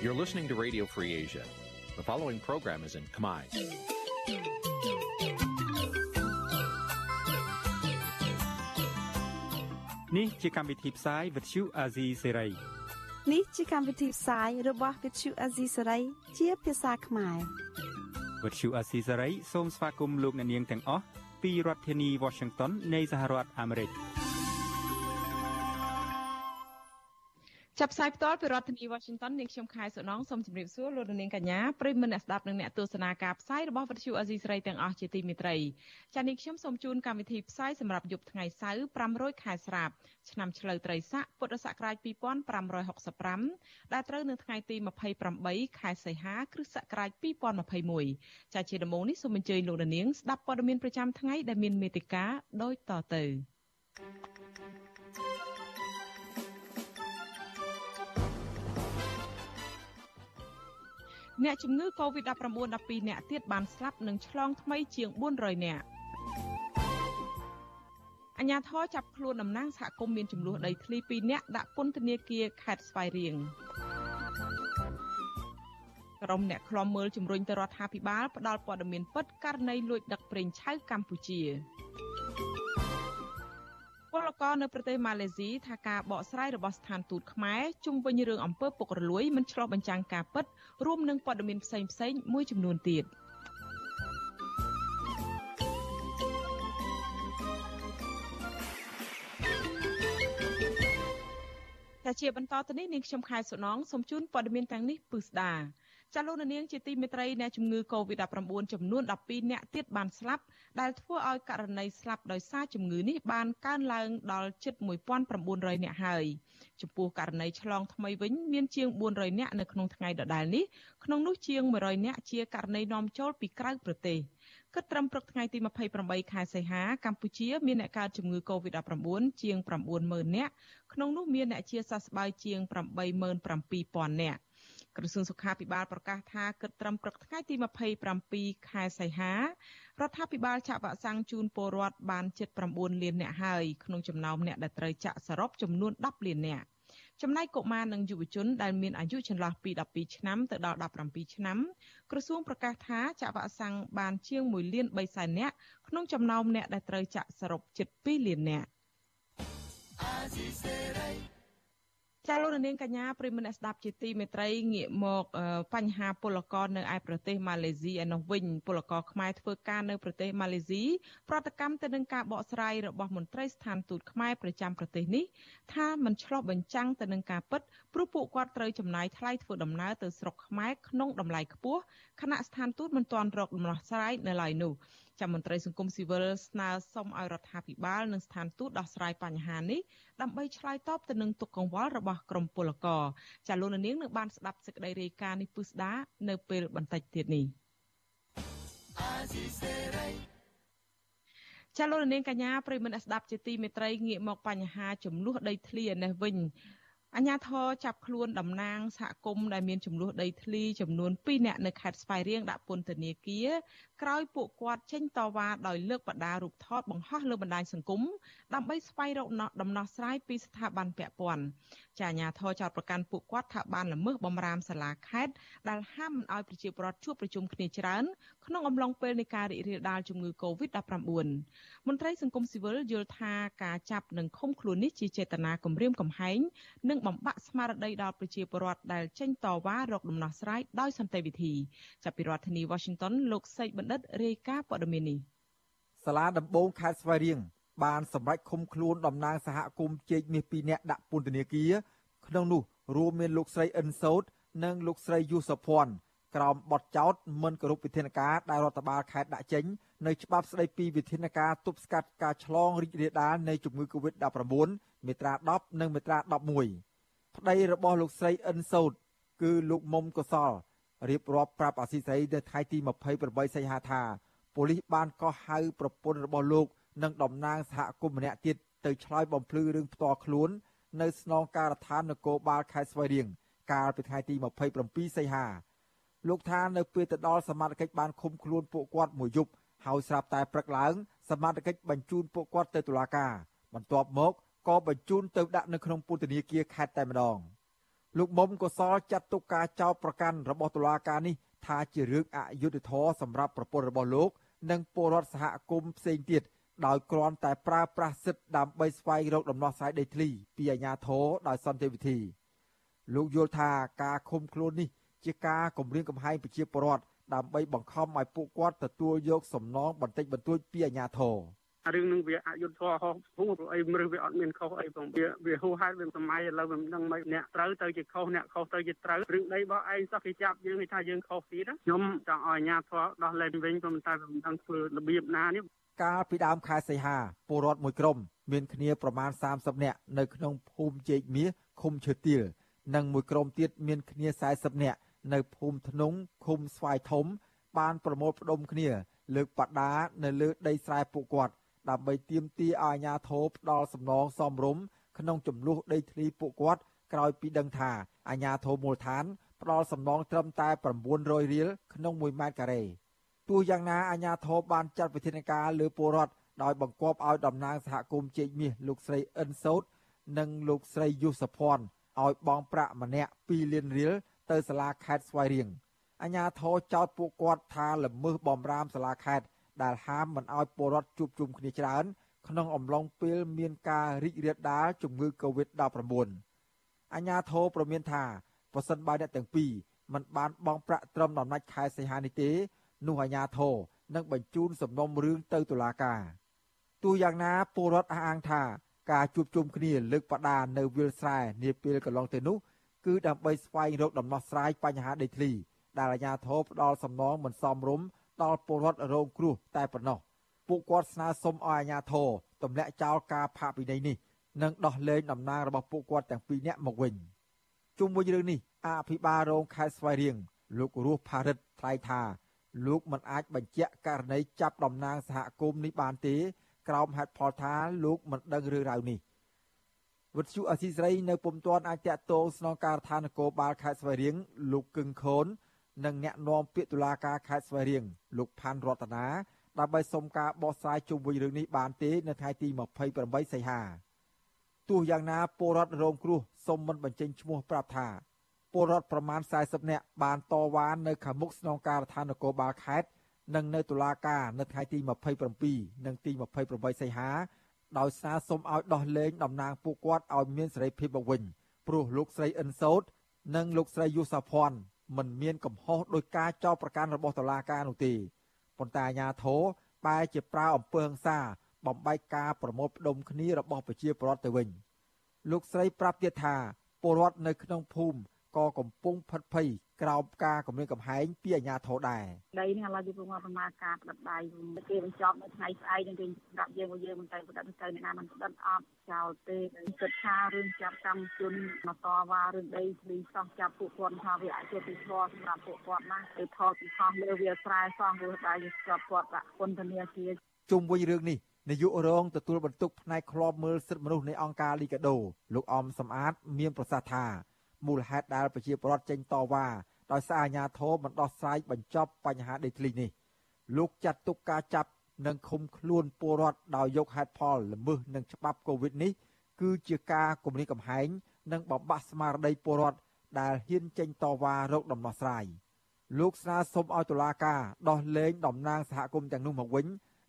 You're listening to Radio Free Asia. The following program is in Khmer. នេះជាកម្មវិធីផ្សាយ Vuthu Azizi Serai នេះជាកម្មវិធីផ្សាយរបស់ Vuthu Azizi Serai ជាភាសាខ្មែរ Vuthu Azizi Serai សូមស្វាគមន៍លោកអ្នកនាងទាំងអស់ពីរដ្ឋធានី Washington នៃសហរដ្ឋអាមេរិក។ ចាប់ផ្សាយផ្ទាល់ពីរដ្ឋធានី Washington នាងខ្ញុំខែសុណងសូមជម្រាបសួរលោកនាងកញ្ញាប្រិយមិត្តអ្នកស្ដាប់និងអ្នកទស្សនាការផ្សាយរបស់វិទ្យុអេស៊ីស្រីទាំងអស់ជាទីមេត្រីចា៎នាងខ្ញុំសូមជូនកម្មវិធីផ្សាយសម្រាប់យប់ថ្ងៃសៅរ៍500ខែស្រាប់ឆ្នាំឆ្លូវត្រីស័កពុទ្ធសករាជ2565ដែលត្រូវនៅថ្ងៃទី28ខែសីហាគ្រិស្តសករាជ2021ចា៎ជាដំបូងនេះសូមអញ្ជើញលោកនាងស្ដាប់ព័ត៌មានប្រចាំថ្ងៃដែលមានមេតិការដូចតទៅ thank you អ្នកជំងឺ Covid-19 12នាក់ទៀតបានស្លាប់និងឆ្លងថ្មីជាង400នាក់អញ្ញាធរចាប់ខ្លួនតំណាងសហគមន៍មានចំនួនដីធ្លី2នាក់ដាក់ពន្ធនាគារខេត្តស្វាយរៀងក្រុមអ្នកខ្លំមើលជំរុញទៅរដ្ឋាភិបាលផ្ដល់ព័ត៌មានពិតករណីលួចដឹកប្រេងឆៅកម្ពុជា ពលករនៅប្រទេសម៉ាឡេស៊ីថាការបកស្រាយរបស់ស្ថានទូតខ្មែរជុំវិញរឿងអំពើពុករលួយមិនឆ្លុះបញ្ចាំងការពិតរួមនឹងព័ត៌មានផ្សេងផ្សេងមួយចំនួនទៀតតែជាបន្តទៅនេះនាងខ្ញុំខែសុណងសូមជូនព័ត៌មានទាំងនេះពឹស្ដា ចាលោកនាងជាទីមេត្រីអ្នកជំងឺ Covid-19 ចំនួន12អ្នកទៀតបានស្លាប់ដែលធ្វើឲ្យករណីស្លាប់ដោយសារជំងឺនេះបានកើនឡើងដល់ជិត1900អ្នកហើយចំពោះករណីឆ្លងថ្មីវិញមានជាង400អ្នកនៅក្នុងថ្ងៃដដែលនេះក្នុងនោះជាង100អ្នកជាករណីនាំចូលពីក្រៅប្រទេសគិតត្រឹមព្រឹកថ្ងៃទី28ខែសីហាកម្ពុជាមានអ្នកកើតជំងឺ Covid-19 ជាង90000នាក់ក្នុងនោះមានអ្នកជាសះស្បើយជាង87000នាក់ ក្រសួងសុខាភិបាលប្រកាសថាគិតត្រឹមព្រឹកថ្ងៃទី27ខែសីហារដ្ឋាភិបាលចាក់វ៉ាក់សាំងជូនពលរដ្ឋបានជិត9លាននាក់ហើយក្នុងចំណោមអ្នកដែលត្រូវចាក់សរុបចំនួន10លាននាក់ចំណែកកុមារនិងយុវជនដែលមានអាយុចន្លោះពី12ឆ្នាំទៅដល់17ឆ្នាំក្រសួងប្រកាសថាចាក់វ៉ាក់សាំងបានជាង1លាន3សែននាក់ក្នុងចំណោមអ្នកដែលត្រូវចាក់សរុបជិត2លាននាក់ ចាលោកនាងកញ្ញាប្រិមនស្ដាប់ជាទីមេត្រីងាកមកបញ្ហាពលករនៅឯប្រទេសម៉ាឡេស៊ីឯនោះវិញពលករខ្មែរធ្វើការនៅប្រទេសម៉ាឡេស៊ីប្រតិកម្មទៅនឹងការបកស្រាយរបស់មន្ត្រីស្ថានទូតខ្មែរប្រចាំប្រទេសនេះថាมันឆ្លោះបញ្ចាំងទៅនឹងការពិតព្រោះពួកគាត់ត្រូវចំណាយថ្លៃធ្វើដំណើរទៅស្រុកខ្មែរក្នុងតម្លៃខ្ពស់ខណៈស្ថានទូតមិនទាន់រកដំណោះស្រាយនៅឡើយនោះ ចាំមន្ត្រីសង្គមស៊ីវិលស្នើសុំឲ្យរដ្ឋាភិបាលនិងស្ថានទូតដោះស្រាយបញ្ហានេះដើម្បីឆ្លើយតបទៅនឹងទុកកង្វល់របស់ក្រមពលករចាលោកនាងនឹងបានស្ដាប់សេចក្តីរាយការណ៍នេះពឹស្ដានៅពេលបន្តិចទៀតនេះចាលោកនាងកញ្ញាប្រិមមអ្នកស្ដាប់ជាទីមេត្រីងាកមកបញ្ហាចំនួនដីធ្លីនេះវិញ អញ្ញាធរចាប់ខ្លួនតំណាងសហគមន៍ដែលមានចំនួនដីធ្លីចំនួន2នាក់នៅខេត្តស្វាយរៀងដាក់ពន្ធនាគារក្រោយពួកគាត់ចេញតវ៉ាដោយលើកបដារូបថតបង្ហោះលើបណ្ដាញសង្គមដើម្បីស្វែងរកដំណោះស្រាយពីស្ថាប័នពាក់ព័ន្ធចាអាញាធរចោតប្រកាន់ពួកគាត់ថាបានល្មើសបំរាមសាលាខេត្តដែលហាមមិនឲ្យប្រជាពលរដ្ឋជួបប្រជុំគ្នាច្រើនក្នុងអំឡុងពេលនៃការរីករាលដាលជំងឺ Covid-19 មន្ត្រីសង្គមស៊ីវិលយល់ថាការចាប់និងឃុំខ្លួននេះជាចេតនាគំរាមកំហែងនិងបំបាក់ស្មារតីដល់ប្រជាពលរដ្ឋដែលចេញតវ៉ារកដំណោះស្រាយដោយសន្តិវិធីចាប់ពីរដ្ឋធានី Washington លោកសេកបណ្ឌិតរាយការណ៍ព័ត៌មាននេះសាលាដំបងខេត្តស្វាយរៀងបានសម្រេចឃុំខ្លួនតំណាងសហគមន៍ជែកមាស2នាក់ដាក់ពន្ធនាគារក្នុងនោះរួមមានលោកស្រីអិនសោតនិងលោកស្រីយូសុភ័ណ្ឌក្រោមបទចោទមិនគោរពវិធានការដែលរដ្ឋបាលខេត្តដាក់ចេញនៅច្បាប់ស្តីពីវិធានការទប់ស្កាត់ការឆ្លងរីករាលដាលនៃជំងឺ Covid-19 មាត្រា10និងមាត្រា11 ប្តីរបស់លោកស្រីអិនសោតគឺលោកមុំកសលរៀបរាប់ប្រាប់អាស៊ីសេរីនៅថ្ងៃទី28សីហាថាប៉ូលីសបានកោះហៅប្រពន្ធរបស់លោកនិងតំណាងសហគមន៍ម្នាក់ទៀតទៅឆ្លើយបំភ្លឺរឿងផ្ទាល់ខ្លួន នៅស្នងការដ្ឋាននគរបាលខេត្តស្វាយរៀងកាលពីថ្ងៃទី27សីហាលោកថានៅពេលទៅដល់សមាជិកបានឃុំខ្លួនពួកគាត់មួយយប់ហើយស្រាប់តែព្រឹកឡើងសមាជិកបញ្ជូនពួកគាត់ទៅតុលាការបន្ទាប់មក ក៏បញ្ជូនទៅដាក់នៅក្នុងពន្ធនាគារខេត្តតែម្ដងលោកមុំកសលចាត់ទុកការចោទប្រកាន់របស់តុលាការនេះថាជារឿងអយុត្តិធម៌សម្រាប់ប្រពន្ធរបស់លោក និងពលរដ្ឋសហគមន៍ផ្សេងទៀតដោយគ្រាន់តែប្រើប្រាស់សិទ្ធិដើម្បីស្វែងរកដំណោះស្រាយដីធ្លីពីអាជ្ញាធរដោយសន្តិវិធី លោកយល់ថាការឃុំខ្លួននេះជាការគំរាមកំហែងប្រជាពលរដ្ឋដើម្បីបង្ខំឲ្យពួកគាត់ទទួលយកសំណងបន្តិចបន្តួចពីអាជ្ញាធរ រឿងនឹងវាអយុធធម៌ហោះហួរអីមនុស្សវាអត់មានខុសអីផងវាវាហួហេតុវាសម័យឥឡូវវាមិនដឹងមិនអ្នកត្រូវទៅជាខុសអ្នកខុសទៅជាត្រូវរឿងដីរបស់ឯងសោះគេចាប់យើងថាយើងខុសទៀតខ្ញុំចង់ឲ្យអាជ្ញាធរដោះលែងវិញប៉ុន្តែមិនដឹងធ្វើរបៀបណានេះកាលពីដើមខែសីហាពលរដ្ឋមួយក្រុមមានគ្នាប្រមាណ30នាក់នៅក្នុងភូមិជែកមាសឃុំឈើទាលនិងមួយក្រុមទៀតមានគ្នា40នាក់នៅភូមិធ្នងឃុំស្វាយធំ បានប្រមូលផ្ដុំគ្នា លើកបដានៅលើដីស្រែពួកគាត់ ដើម្បីទាមទារឲ្យអាជ្ញាធរផ្ដល់សំណងសមរម្យក្នុងចំនួនដីធ្លីពួកគាត់ក្រោយពីដឹងថាអាជ្ញាធរមូលដ្ឋានផ្ដល់សំណងត្រឹមតែ900រៀលក្នុង1ម៉ែត្រការ៉េទោះយ៉ាងណាអាជ្ញាធរបានចាត់វិធានការលើពលរដ្ឋដោយបង្គាប់ឲ្យតំណាងសហគមន៍ជែកមាសលោកស្រីអិនសោតនិងលោកស្រីយុសភ័ណ្ឌឲ្យបង់ប្រាក់ម្នាក់2លានរៀលទៅសាលាខេត្តស្វាយរៀងអាជ្ញាធរចោទពួកគាត់ថាល្មើសបំរាមសាលាខេត្ត ដែលហាមមិនឲ្យពលរដ្ឋជួបជុំគ្នាច្រើន ក្នុងអំឡុងពេលមានការរីករាលដាលជំងឺ Covid-19 អាជ្ញាធរប្រមានថាប្រសិនបើអ្នកទាំងពីរមិនបានបង់ប្រាក់ត្រឹមដំណាច់ខែសីហានេះទេនោះអាជ្ញាធរនឹងបញ្ជូនសំណុំរឿងទៅតុលាការទោះយ៉ាងណាពលរដ្ឋអះអាងថាការជួបជុំគ្នាលើកបដានៅវាលស្រែនាពេលកន្លងទៅនោះគឺដើម្បីស្វែងរកដំណោះស្រាយបញ្ហាដីធ្លីដែលអាជ្ញាធរផ្ដល់សំណងមិនសមរម្យ ដល់ពលរដ្ឋរងគ្រោះតែប៉ុណ្ណោះពួកគាត់ស្នើសុំឲ្យអាជ្ញាធរទម្លាក់ចោលការផាកពិន័យនេះនិងដោះលែងតំណាងរបស់ពួកគាត់ទាំងពីរនាក់មកវិញជុំវិញរឿងនេះអភិបាលរងខេត្តស្វាយរៀងលោករស់ផារិតថ្លែងថា លោកមិនអាចបញ្ជាក់ករណីចាប់តំណាងសហគមន៍នេះបានទេ ក្រោមហេតុផលថាលោកមិនដឹងរឿងរ៉ាវនេះវិទ្យុអសីស្រីនៅពុំទាន់អាចតាក់ទងស្នងការដ្ឋាននគរបាលខេត្តស្វាយរៀងលោកកឹងខូន និងអ្នកនាំពាក្យតុលាការខេត្តស្វាយរៀងលោកផាន់រតនាដើម្បីសុំការបោះស្រាយជុំវិញរឿងនេះបានទេនៅថ្ងៃទី28សីហាទោះយ៉ាងណាពលរដ្ឋរងគ្រោះសុំមិនបញ្ចេញឈ្មោះប្រាប់ថាពលរដ្ឋប្រមាណ40នាក់បានតវ៉ានៅខាងមុខស្នងការដ្ឋាននគរបាលខេត្តនិងនៅតុលាការនៅថ្ងៃទី27និងទី28សីហាដោយសារសុំឲ្យដោះលែងតំណាងពួកគាត់ឲ្យមានសេរីភាពមកវិញព្រោះលោកស្រីអិនសោតនិងលោកស្រីយូសាភ័ណ្ឌ មិនមានកំហុសដោយការចោទប្រកាន់របស់តុលាការនោះទេប៉ុន្តែអាជ្ញាធរបែរជាប្រើអំពើហិង្សាបំបែកការប្រមូលផ្ដុំគ្នារបស់ប្រជាពលរដ្ឋទៅវិញ លោកស្រីប្រាប់ទៀតថាពលរដ្ឋនៅក្នុងភូមិ ក៏កំពុងផិតភ័យក្រោមការគម្រាមកំហែងពីអាជ្ញាធរដែរដីនេះឥឡូវយើងមកប្រមាណការផ្ដិតដៃគេបញ្ចប់នៅថ្ងៃស្អែកនឹងគេប្រាប់យើងមកយើងមិនទៅផ្ដិតទៅអ្នកណាមិនផ្ដិតអត់ចោលទេគិតថារឿងចាប់កម្មជនមកតវ៉ារឿងដីធ្លីសោះចាប់ពួកគាត់ថាវាអយុត្តិធម៌សម្រាប់ពួកគាត់ណាទៅថតពីខុសលើវាស្រែសោះឬដែរយើងស្គាល់គាត់ដាក់ពន្ធនាគារជុំវិញរឿងនេះនាយករងទទួលបន្ទុកផ្នែកឃ្លាំមើលសិទ្ធិមនុស្សនៃអង្គការលីកាដូលោកអំសំអាត មានប្រសាសន៍ថា មូលហេតុដែលប្រជាពលរដ្ឋចេញតវ៉ាដោយសារអាជ្ញាធរមិនដោះស្រាយបញ្ចប់បញ្ហាដីធ្លីនេះលោកចាត់ទុកការចាប់និងឃុំខ្លួនពលរដ្ឋដោយយកហេតុផលល្មើសនឹងច្បាប់កូវីដនេះគឺជាការគំរាមកំហែងនិងបំបាក់ស្មារតីពលរដ្ឋដែលហ៊ានចេញតវ៉ារកដំណោះស្រាយលោកស្នើសុំឲ្យតុលាការដោះលែងតំណាងសហគមន៍ទាំងនោះមកវិញ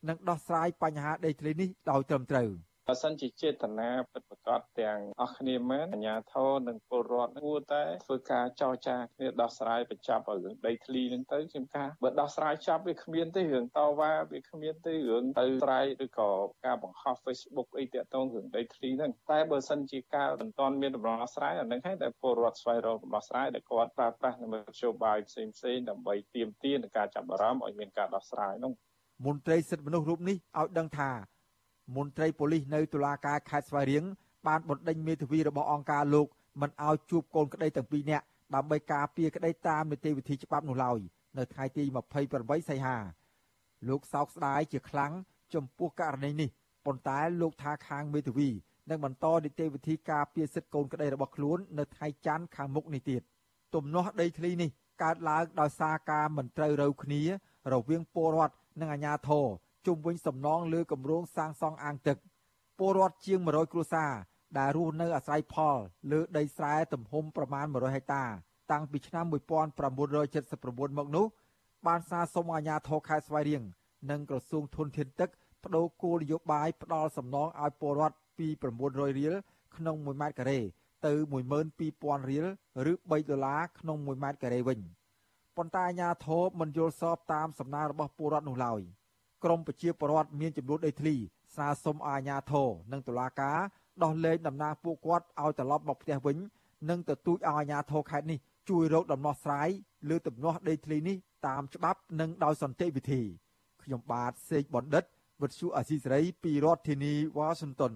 និងដោះស្រាយបញ្ហាដីធ្លីនេះដោយត្រឹមត្រូវ។ បើសិនជាចេតនាពិតប្រាកដទាំងអស់គ្នាមែនអាជ្ញាធរនិងពលរដ្ឋគួរតែធ្វើការចរចាគ្នាដោះស្រាយបញ្ចប់ឲ្យរឿងដីធ្លីហ្នឹងទៅជាការបើដោះស្រាយចប់វាគ្មានទេរឿងតវ៉ាវាគ្មានទេរឿងទៅស្រ័យឬក៏ការបង្ហោះ Facebook អីតាក់ទងរឿងដីធ្លីហ្នឹងតែបើសិនជាការមិនទាន់មានដំណោះស្រាយអានឹងហើយតែពលរដ្ឋស្វែងរកដំណោះស្រាយដែលគាត់ប្រើប្រាស់នៅមធ្យោបាយផ្សេងផ្សេងដើម្បីទាមទារនឹងការចាប់អារម្មណ៍ឲ្យមានការដោះស្រាយនោះមន្ត្រីសិទ្ធិមនុស្សរូបនេះឲ្យដឹងថា មន្ត្រីប៉ូលីសនៅតុលាការខេត្តស្វាយរៀងបានបណ្ដេញមេធាវីរបស់អង្គការលោកមិនឲ្យជួបកូនក្តីទាំងពីរនាក់ដើម្បីការពារក្តីតាមនីតិវិធីច្បាប់នោះឡើយនៅថ្ងៃទី28សីហាលោកសោកស្ដាយជាខ្លាំងចំពោះករណីនេះប៉ុន្តែលោកថាខាងមេធាវីនឹងបន្តនីតិវិធីការពារសិទ្ធិកូនក្តីរបស់ខ្លួននៅថ្ងៃច័ន្ទខាងមុខនេះទៀតទំនាស់ដីធ្លីនេះកើតឡើងដោយសារការមិនត្រូវរូវគ្នា រវាងពលរដ្ឋនិងអាជ្ញាធរ ជុំវិញសំណងលើគម្រោងសាងសង់អាងទឹកពលរដ្ឋជាង100គ្រួសារដែលរស់នៅអាស្រ័យផលលើដីស្រែទំហំប្រមាណ100ហិកតា តាំងពីឆ្នាំ1979មកនោះបានសារសុំអាជ្ញាធរខេត្តស្វាយរៀងនិងក្រសួងធនធានទឹកបដូរគោលនយោបាយផ្ដល់សំណងឲ្យពលរដ្ឋពី900រៀលក្នុង1ម៉ែត្រការ៉េទៅ12000រៀលឬ3ដុល្លារក្នុង1ម៉ែត្រការ៉េវិញប៉ុន្តែអាជ្ញាធរមិនយល់សប្តាមសំណើរបស់ពលរដ្ឋនោះឡើយ ក្រមប្រជាពលរដ្ឋមានចំនួនដីធ្លីសារសុំអាជ្ញាធរនិងតុលាការដោះលែងតំណាងពួកគាត់ឲ្យត្រឡប់មកផ្ទះវិញនិងទទូចឲ្យអាជ្ញាធរខេត្តនេះជួយរកដំណោះស្រាយលើទំនាស់ដីធ្លីនេះតាមច្បាប់និងដោយសន្តិវិធីខ្ញុំបាទសេកបណ្ឌិតវិទ្យុអាស៊ីសេរីពីរដ្ឋធានីវ៉ាស៊ីនតោន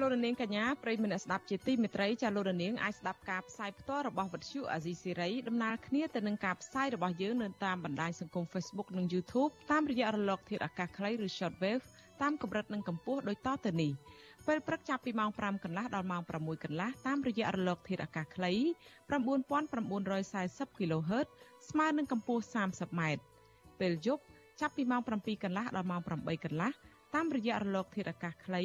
លោករនាងកញ្ញាប្រិយមិត្តស្ដាប់ជាទីមេត្រីចាលោករនាងអាចស្ដាប់ការផ្សាយផ្ទាល់របស់វិទ្យុអាស៊ីសេរីដំណើរគ្នាទៅនឹងការផ្សាយរបស់យើងនៅតាមបណ្ដាញសង្គម Facebook និង YouTube តាមរយៈរលក ធាតុអាកាសខ្លីឬ Shortwave តាមកម្រិតនិងកម្ពស់ដូចតទៅនេះពេលព្រឹកចាប់ពីម៉ោង5កន្លះដល់ម៉ោង6កន្លះតាមរយៈរលក ធាតុអាកាសខ្លី9940 kHz ស្មើនឹងកម្ពស់ 30m ពេលយប់ចាប់ពីម៉ោង7កន្លះដល់ម៉ោង8កន្លះ តាមរយៈរលកធាតុអាកាសខ្លី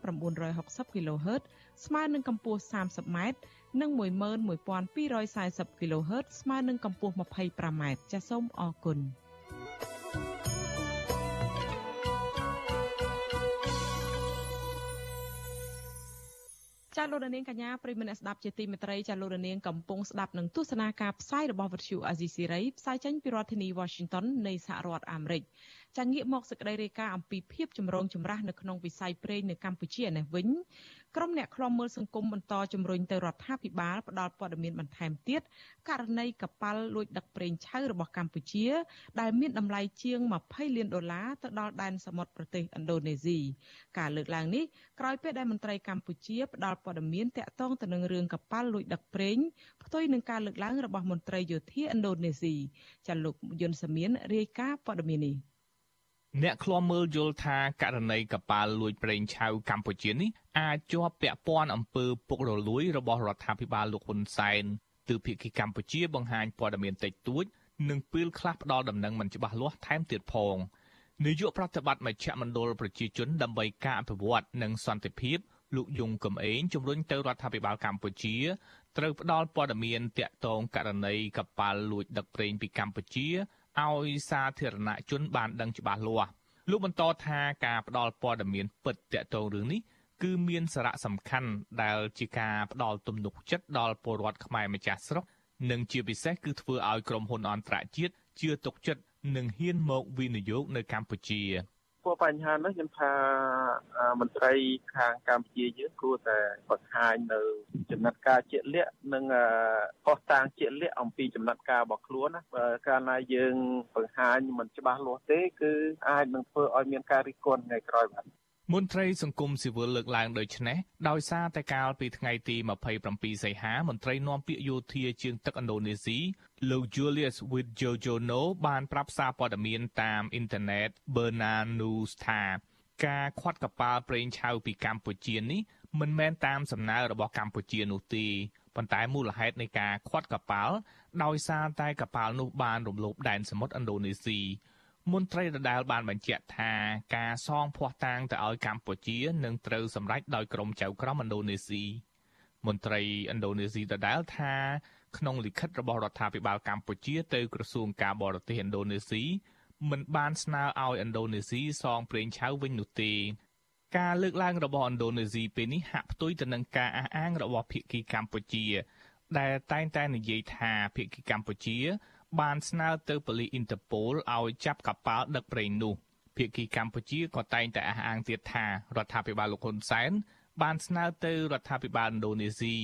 9960 kHz ស្មើនឹងកម្ពស់ 30m និង11240 kHz ស្មើនឹងកម្ពស់ 25m ចាសសូមអរគុណចាលោករនាងកញ្ញាប្រិមនៈស្ដាប់ជាទីមេត្រីចាលោករនាងកំពុងស្ដាប់នឹងទស្សនាការផ្សាយរបស់វិទ្យុអាស៊ីសេរីផ្សាយចេញពីរដ្ឋធានី Washington នៃសហរដ្ឋអាមេរិក ចាងាកមកសេចក្តីរាយការណ៍អំពីភាពចម្រូងចម្រាសនៅក្នុងវិស័យប្រេងនៅកម្ពុជានេះវិញក្រុមអ្នកខ្លំមើលសង្គមបន្តជំរុញទៅរដ្ឋាភិបាលផ្ដល់ព័ត៌មានបន្ថែមទៀតករណីកប៉ាល់លួចដឹកប្រេងឆៅរបស់កម្ពុជា ដែលមានតម្លៃជាង20លានដុល្លារទៅដល់ដែនសមុទ្រប្រទេសឥណ្ឌូនេស៊ីការលើកឡើងនេះក្រោយពេលដែលមន្ត្រីកម្ពុជាផ្ដល់ព័ត៌មានតាក់ទងទៅនឹងរឿងកប៉ាល់លួចដឹកប្រេងផ្ទុយនឹងការលើកឡើងរបស់មន្ត្រីយោធាឥណ្ឌូនេស៊ីចាលោកយុនសាមៀនរាយការណ៍ព័ត៌មាននេះ អ្នកឃ្លាំមើលយល់ថាករណីកប៉ាល់លួចប្រេងឆៅកម្ពុជានេះអាចជាប់ពាក់ព័ន្ធអំពើពុករលួយរបស់រដ្ឋាភិបាលលោកហ៊ុនសែនទើបភាគីកម្ពុជាបង្ហាញព័ត៌មានតិចតួចនិងពេលខ្លះផ្ដល់ដំណឹងមិនច្បាស់លាស់ថែមទៀតផងនាយកប្រតិបត្តិមជ្ឈមណ្ឌលប្រជាជនដើម្បីការអភិវឌ្ឍនិងសន្តិភាពលោកយងកំឯងជំរុញទៅរដ្ឋាភិបាលកម្ពុជាត្រូវផ្ដល់ព័ត៌មានតាក់ទងករណីកប៉ាល់លួចដឹកប្រេងពីកម្ពុជា ឲ្យសាធារណជនបានដឹងច្បាស់លាស់លោកបន្តថាការផ្ដល់ព័ត៌មានពិតតាក់ទងរឿងនេះគឺមានសារៈសំខាន់ដែលជាការផ្ដល់ទំនុកចិត្តដល់ពលរដ្ឋខ្មែរម្ចាស់ស្រុកនិងជាពិសេសគឺធ្វើឲ្យក្រុមហ៊ុនអន្តរជាតិជឿទុកចិត្តនិងហ៊ានមកវិនិយោគនៅកម្ពុជា ព្រោះបញ្ហានេះខ្ញុំថាមន្ត្រីខាងកម្ពុជាយើងគួរតែបង្ហាញនៅចំណាត់ការជាក់លាក់និងផុសតាងជាក់លាក់អំពីចំណាត់ការរបស់ខ្លួនណាបើកាលណាយើងបង្ហាញមិនច្បាស់លាស់ទេគឺអាចនឹងធ្វើឲ្យមានការរិះគន់ថ្ងៃក្រោយបាទ មន្ត្រីសង្គមស៊ីវិលលើកឡើងដូចនេះដោយសារតែកាលពីថ្ងៃទី27សីហាមន្ត្រីនាំពាក្យយោធាជើងទឹកឥណ្ឌូនេស៊ីលោក Julius Wijojono បានប្រាប់សារព័ត៌មានតាមអ៊ីនធឺណិត Berna News ថាការខាត់កប៉ាល់ប្រេងឆៅពីកម្ពុជានេះមិនមែនតាមសំណើរបស់កម្ពុជានោះទេប៉ុន្តែមូលហេតុនៃការខាត់កប៉ាល់ដោយសារតែកប៉ាល់នោះបានរំលោភដែនសមុទ្រឥណ្ឌូនេស៊ី មន្ត្រីដដាលបានបញ្ជាក់ថាការសងភ័ស្តុតាងទៅឲ្យកម្ពុជានឹងត្រូវសម្រេចដោយក្រមចៅក្រមឥណ្ឌូនេស៊ីមន្ត្រីឥណ្ឌូនេស៊ីដដាលថាក្នុងលិខិតរបស់រដ្ឋាភិបាលកម្ពុជាទៅក្រសួងការបរទេសឥណ្ឌូនេស៊ីមិនបានស្នើឲ្យឥណ្ឌូនេស៊ីសងប្រេងឆៅវិញនោះទេការលើកឡើងរបស់ឥណ្ឌូនេស៊ីពេលនេះហាក់ផ្ទុយទៅនឹងការអះអាងរបស់ភាគីកម្ពុជា ដែលតែងតែនិយាយថាភាគីកម្ពុជា បានស្នើទៅប៉ូលីសអ៊ីនតឺប៉ូលឲ្យចាប់កប៉ាល់ដឹកប្រេងនោះភាគីកម្ពុជាក៏តែងតែអះអាងទៀតថារដ្ឋាភិបាលលោកហ៊ុនសែនបានស្នើទៅរដ្ឋាភិបាលឥណ្ឌូនេស៊ី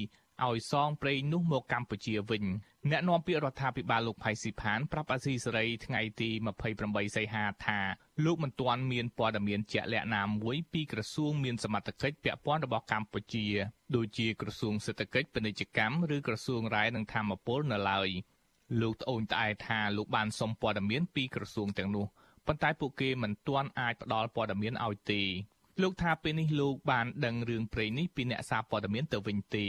ឲ្យសងប្រេងនោះមកកម្ពុជាវិញអ្នកនាំពាក្យរដ្ឋាភិបាលលោកផៃស៊ីផានប្រាប់អាស៊ីសេរីថ្ងៃទី28សីហាថាលោកមិនទាន់មានព័ត៌មានជាក់លាក់ណាមួយពីក្រសួងមានសមត្ថកិច្ចពាក់ព័ន្ធរបស់កម្ពុជាដូចជាក្រសួងសេដ្ឋកិច្ចពាណិជ្ជកម្មឬក្រសួងរាយនឹងធម្មពលនៅឡើយ។ លោកត្អូញត្អែថាលោកបានសុំព័ត៌មានពីក្រសួងទាំងនោះប៉ុន្តែពួកគេមិនទាន់អាចផ្ដល់ព័ត៌មានឲ្យទេលោកថាពេលនេះលោកបានដឹងរឿងព្រេងនេះពីអ្នកសារព័ត៌មានទៅវិញទេ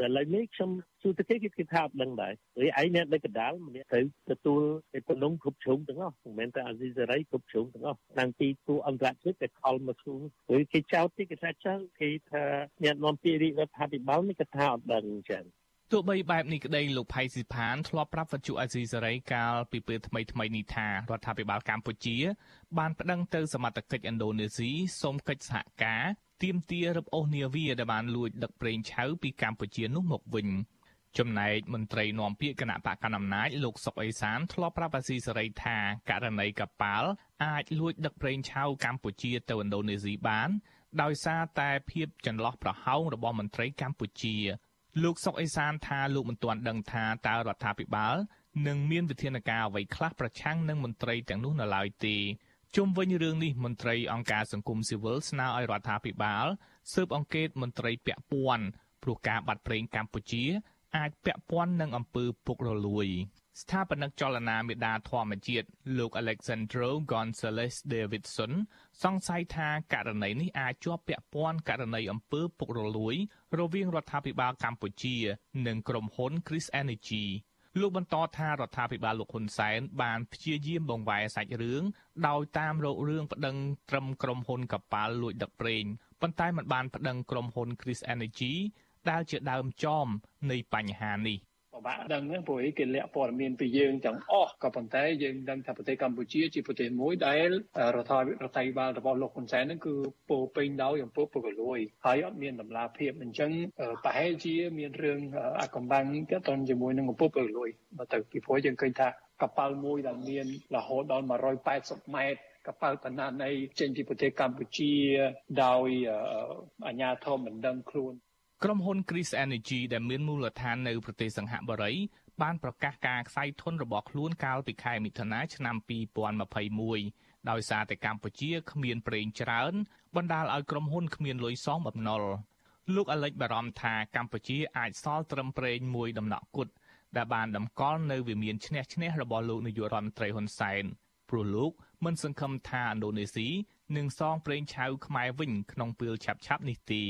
តែឥឡូវនេះខ្ញុំសួរទៅគេគេគិតថាអត់ដឹងដែរព្រោះឯងអ្នកនៅកណ្ដាលម្នាក់ត្រូវទទួលឯប៉ុណ្ណឹងគ្រប់ជ្រុងទាំងអស់មិនមែនតែអាស៊ីសេរីគ្រប់ជ្រុងទាំងអស់តាំងពីទូអន្តរជាតិតែខលមកខ្លួនព្រោះគេចោទទីគេថាចឹងគេថាអ្នកនាំពាក្យរាជរដ្ឋាភិបាលនេះគេថាអត់ដឹងអញ្ចឹង ទោះបីបែបនេះក្តីលោកផៃស៊ីផានធ្លាប់ប្រាប់វិទ្យុអាស៊ីសេរីកាលពីពេលថ្មីថ្មីនេះថារដ្ឋាភិបាលកម្ពុជា បានប្តឹងទៅសមត្ថកិច្ចឥណ្ឌូនេស៊ីសូមកិច្ចសហការទាមទាររឹបអូសនាវាដែលបានលួចដឹកប្រេងឆៅពីកម្ពុជានោះមកវិញចំណែកមន្ត្រីនាំពាក្យគណៈបកកណ្ដាលអំណាចលោកសុកអេសានធ្លាប់ប្រាប់អាស៊ីសេរីថាករណីកប៉ាល់អាចលួចដឹកប្រេងឆៅកម្ពុជាទៅឥណ្ឌូនេស៊ីបាន ដោយសារតែភាពចន្លោះប្រហោងរបស់មន្ត្រីកម្ពុជា លោកសុកអេសានថាលោកមិនទាន់ដឹងថាតើរដ្ឋាភិបាលនឹងមានវិធានការអ្វីខ្លះប្រឆាំងនឹងមន្ត្រីទាំងនោះនៅឡើយទេជុំវិញរឿងនេះមន្ត្រីអង្គការសង្គមស៊ីវិលស្នើឲ្យរដ្ឋាភិបាលស៊ើបអង្កេតមន្ត្រីពាក់ព័ន្ធព្រោះការបាត់ប្រេងកម្ពុជា អាចពាក់ព័ន្ធនឹងអំពើពុករលួយ ស្ថាបនិកចលនាមេដាធម្មជាតិលោក Alexandro Gonzalez Davidson សង្ស័យថាករណីនេះអាចជាប់ពាក់ព័ន្ធករណីអំពើពុករលួយ រវាងរដ្ឋាភិបាលកម្ពុជា និងក្រុមហ៊ុន Chris Energy លោកបន្តថារដ្ឋាភិបាលលោកហ៊ុនសែនបានព្យាយាមបង្វែរសាច់រឿងដោយតាមរករឿងប្តឹងត្រឹមក្រុមហ៊ុនកប៉ាល់លួចដឹកប្រេងប៉ុន្តែមិនបានប្តឹងក្រុមហ៊ុន Chris Energy ដែលជាដើមចមនៃបញ្ហានេះ។ ពិបាកដឹងព្រោះគេលាក់ព័ត៌មានពីយើងទាំងអស់ក៏ប៉ុន្តែយើងដឹងថាប្រទេសកម្ពុជាជាប្រទេសមួយដែលរដ្ឋាភិបាលរដ្ឋាភិបាលរបស់លោកហ៊ុនសែនហ្នឹងគឺពោពេញដោយអំពើពុករលួយហើយអត់មានតម្លាភាពអញ្ចឹងប្រហែលជាមានរឿងអកំបាំងទាក់ទងជាមួយនឹងអំពើពុករលួយបើទៅពីព្រោះយើងឃើញថាកប៉ាល់មួយដែលមានរហូតដល់180ម៉ែត្រកប៉ាល់បណ្ណានៃចេញពីប្រទេសកម្ពុជាដោយអាជ្ញាធរមិនដឹងខ្លួន ក្រុមហ៊ុន Chris Energy ដែលមានមូលដ្ឋាននៅប្រទេសសង្ហបុរី បានប្រកាសការខ្សែធនរបស់ខ្លួនកាលពីខែមិថុនាឆ្នាំ2021ដោយសារតែកម្ពុជាគ្មានប្រេងច្រើន បណ្ដាលឲ្យក្រុមហ៊ុនគ្មានលុយសងបំណុលលោកអាលិចបារម្ភថាកម្ពុជាអាចសល់ត្រឹមប្រេងមួយដំណក់គត់ដែលបានតម្កល់នៅវិមានឈ្នះឈ្នះរបស់លោកនាយករដ្ឋមន្ត្រីហ៊ុនសែនព្រោះលោកមិនសង្ឃឹមថាឥណ្ឌូនេស៊ីនឹងសងប្រេងឆៅខ្មែរវិញក្នុងពេលឆាប់ៗនេះទេ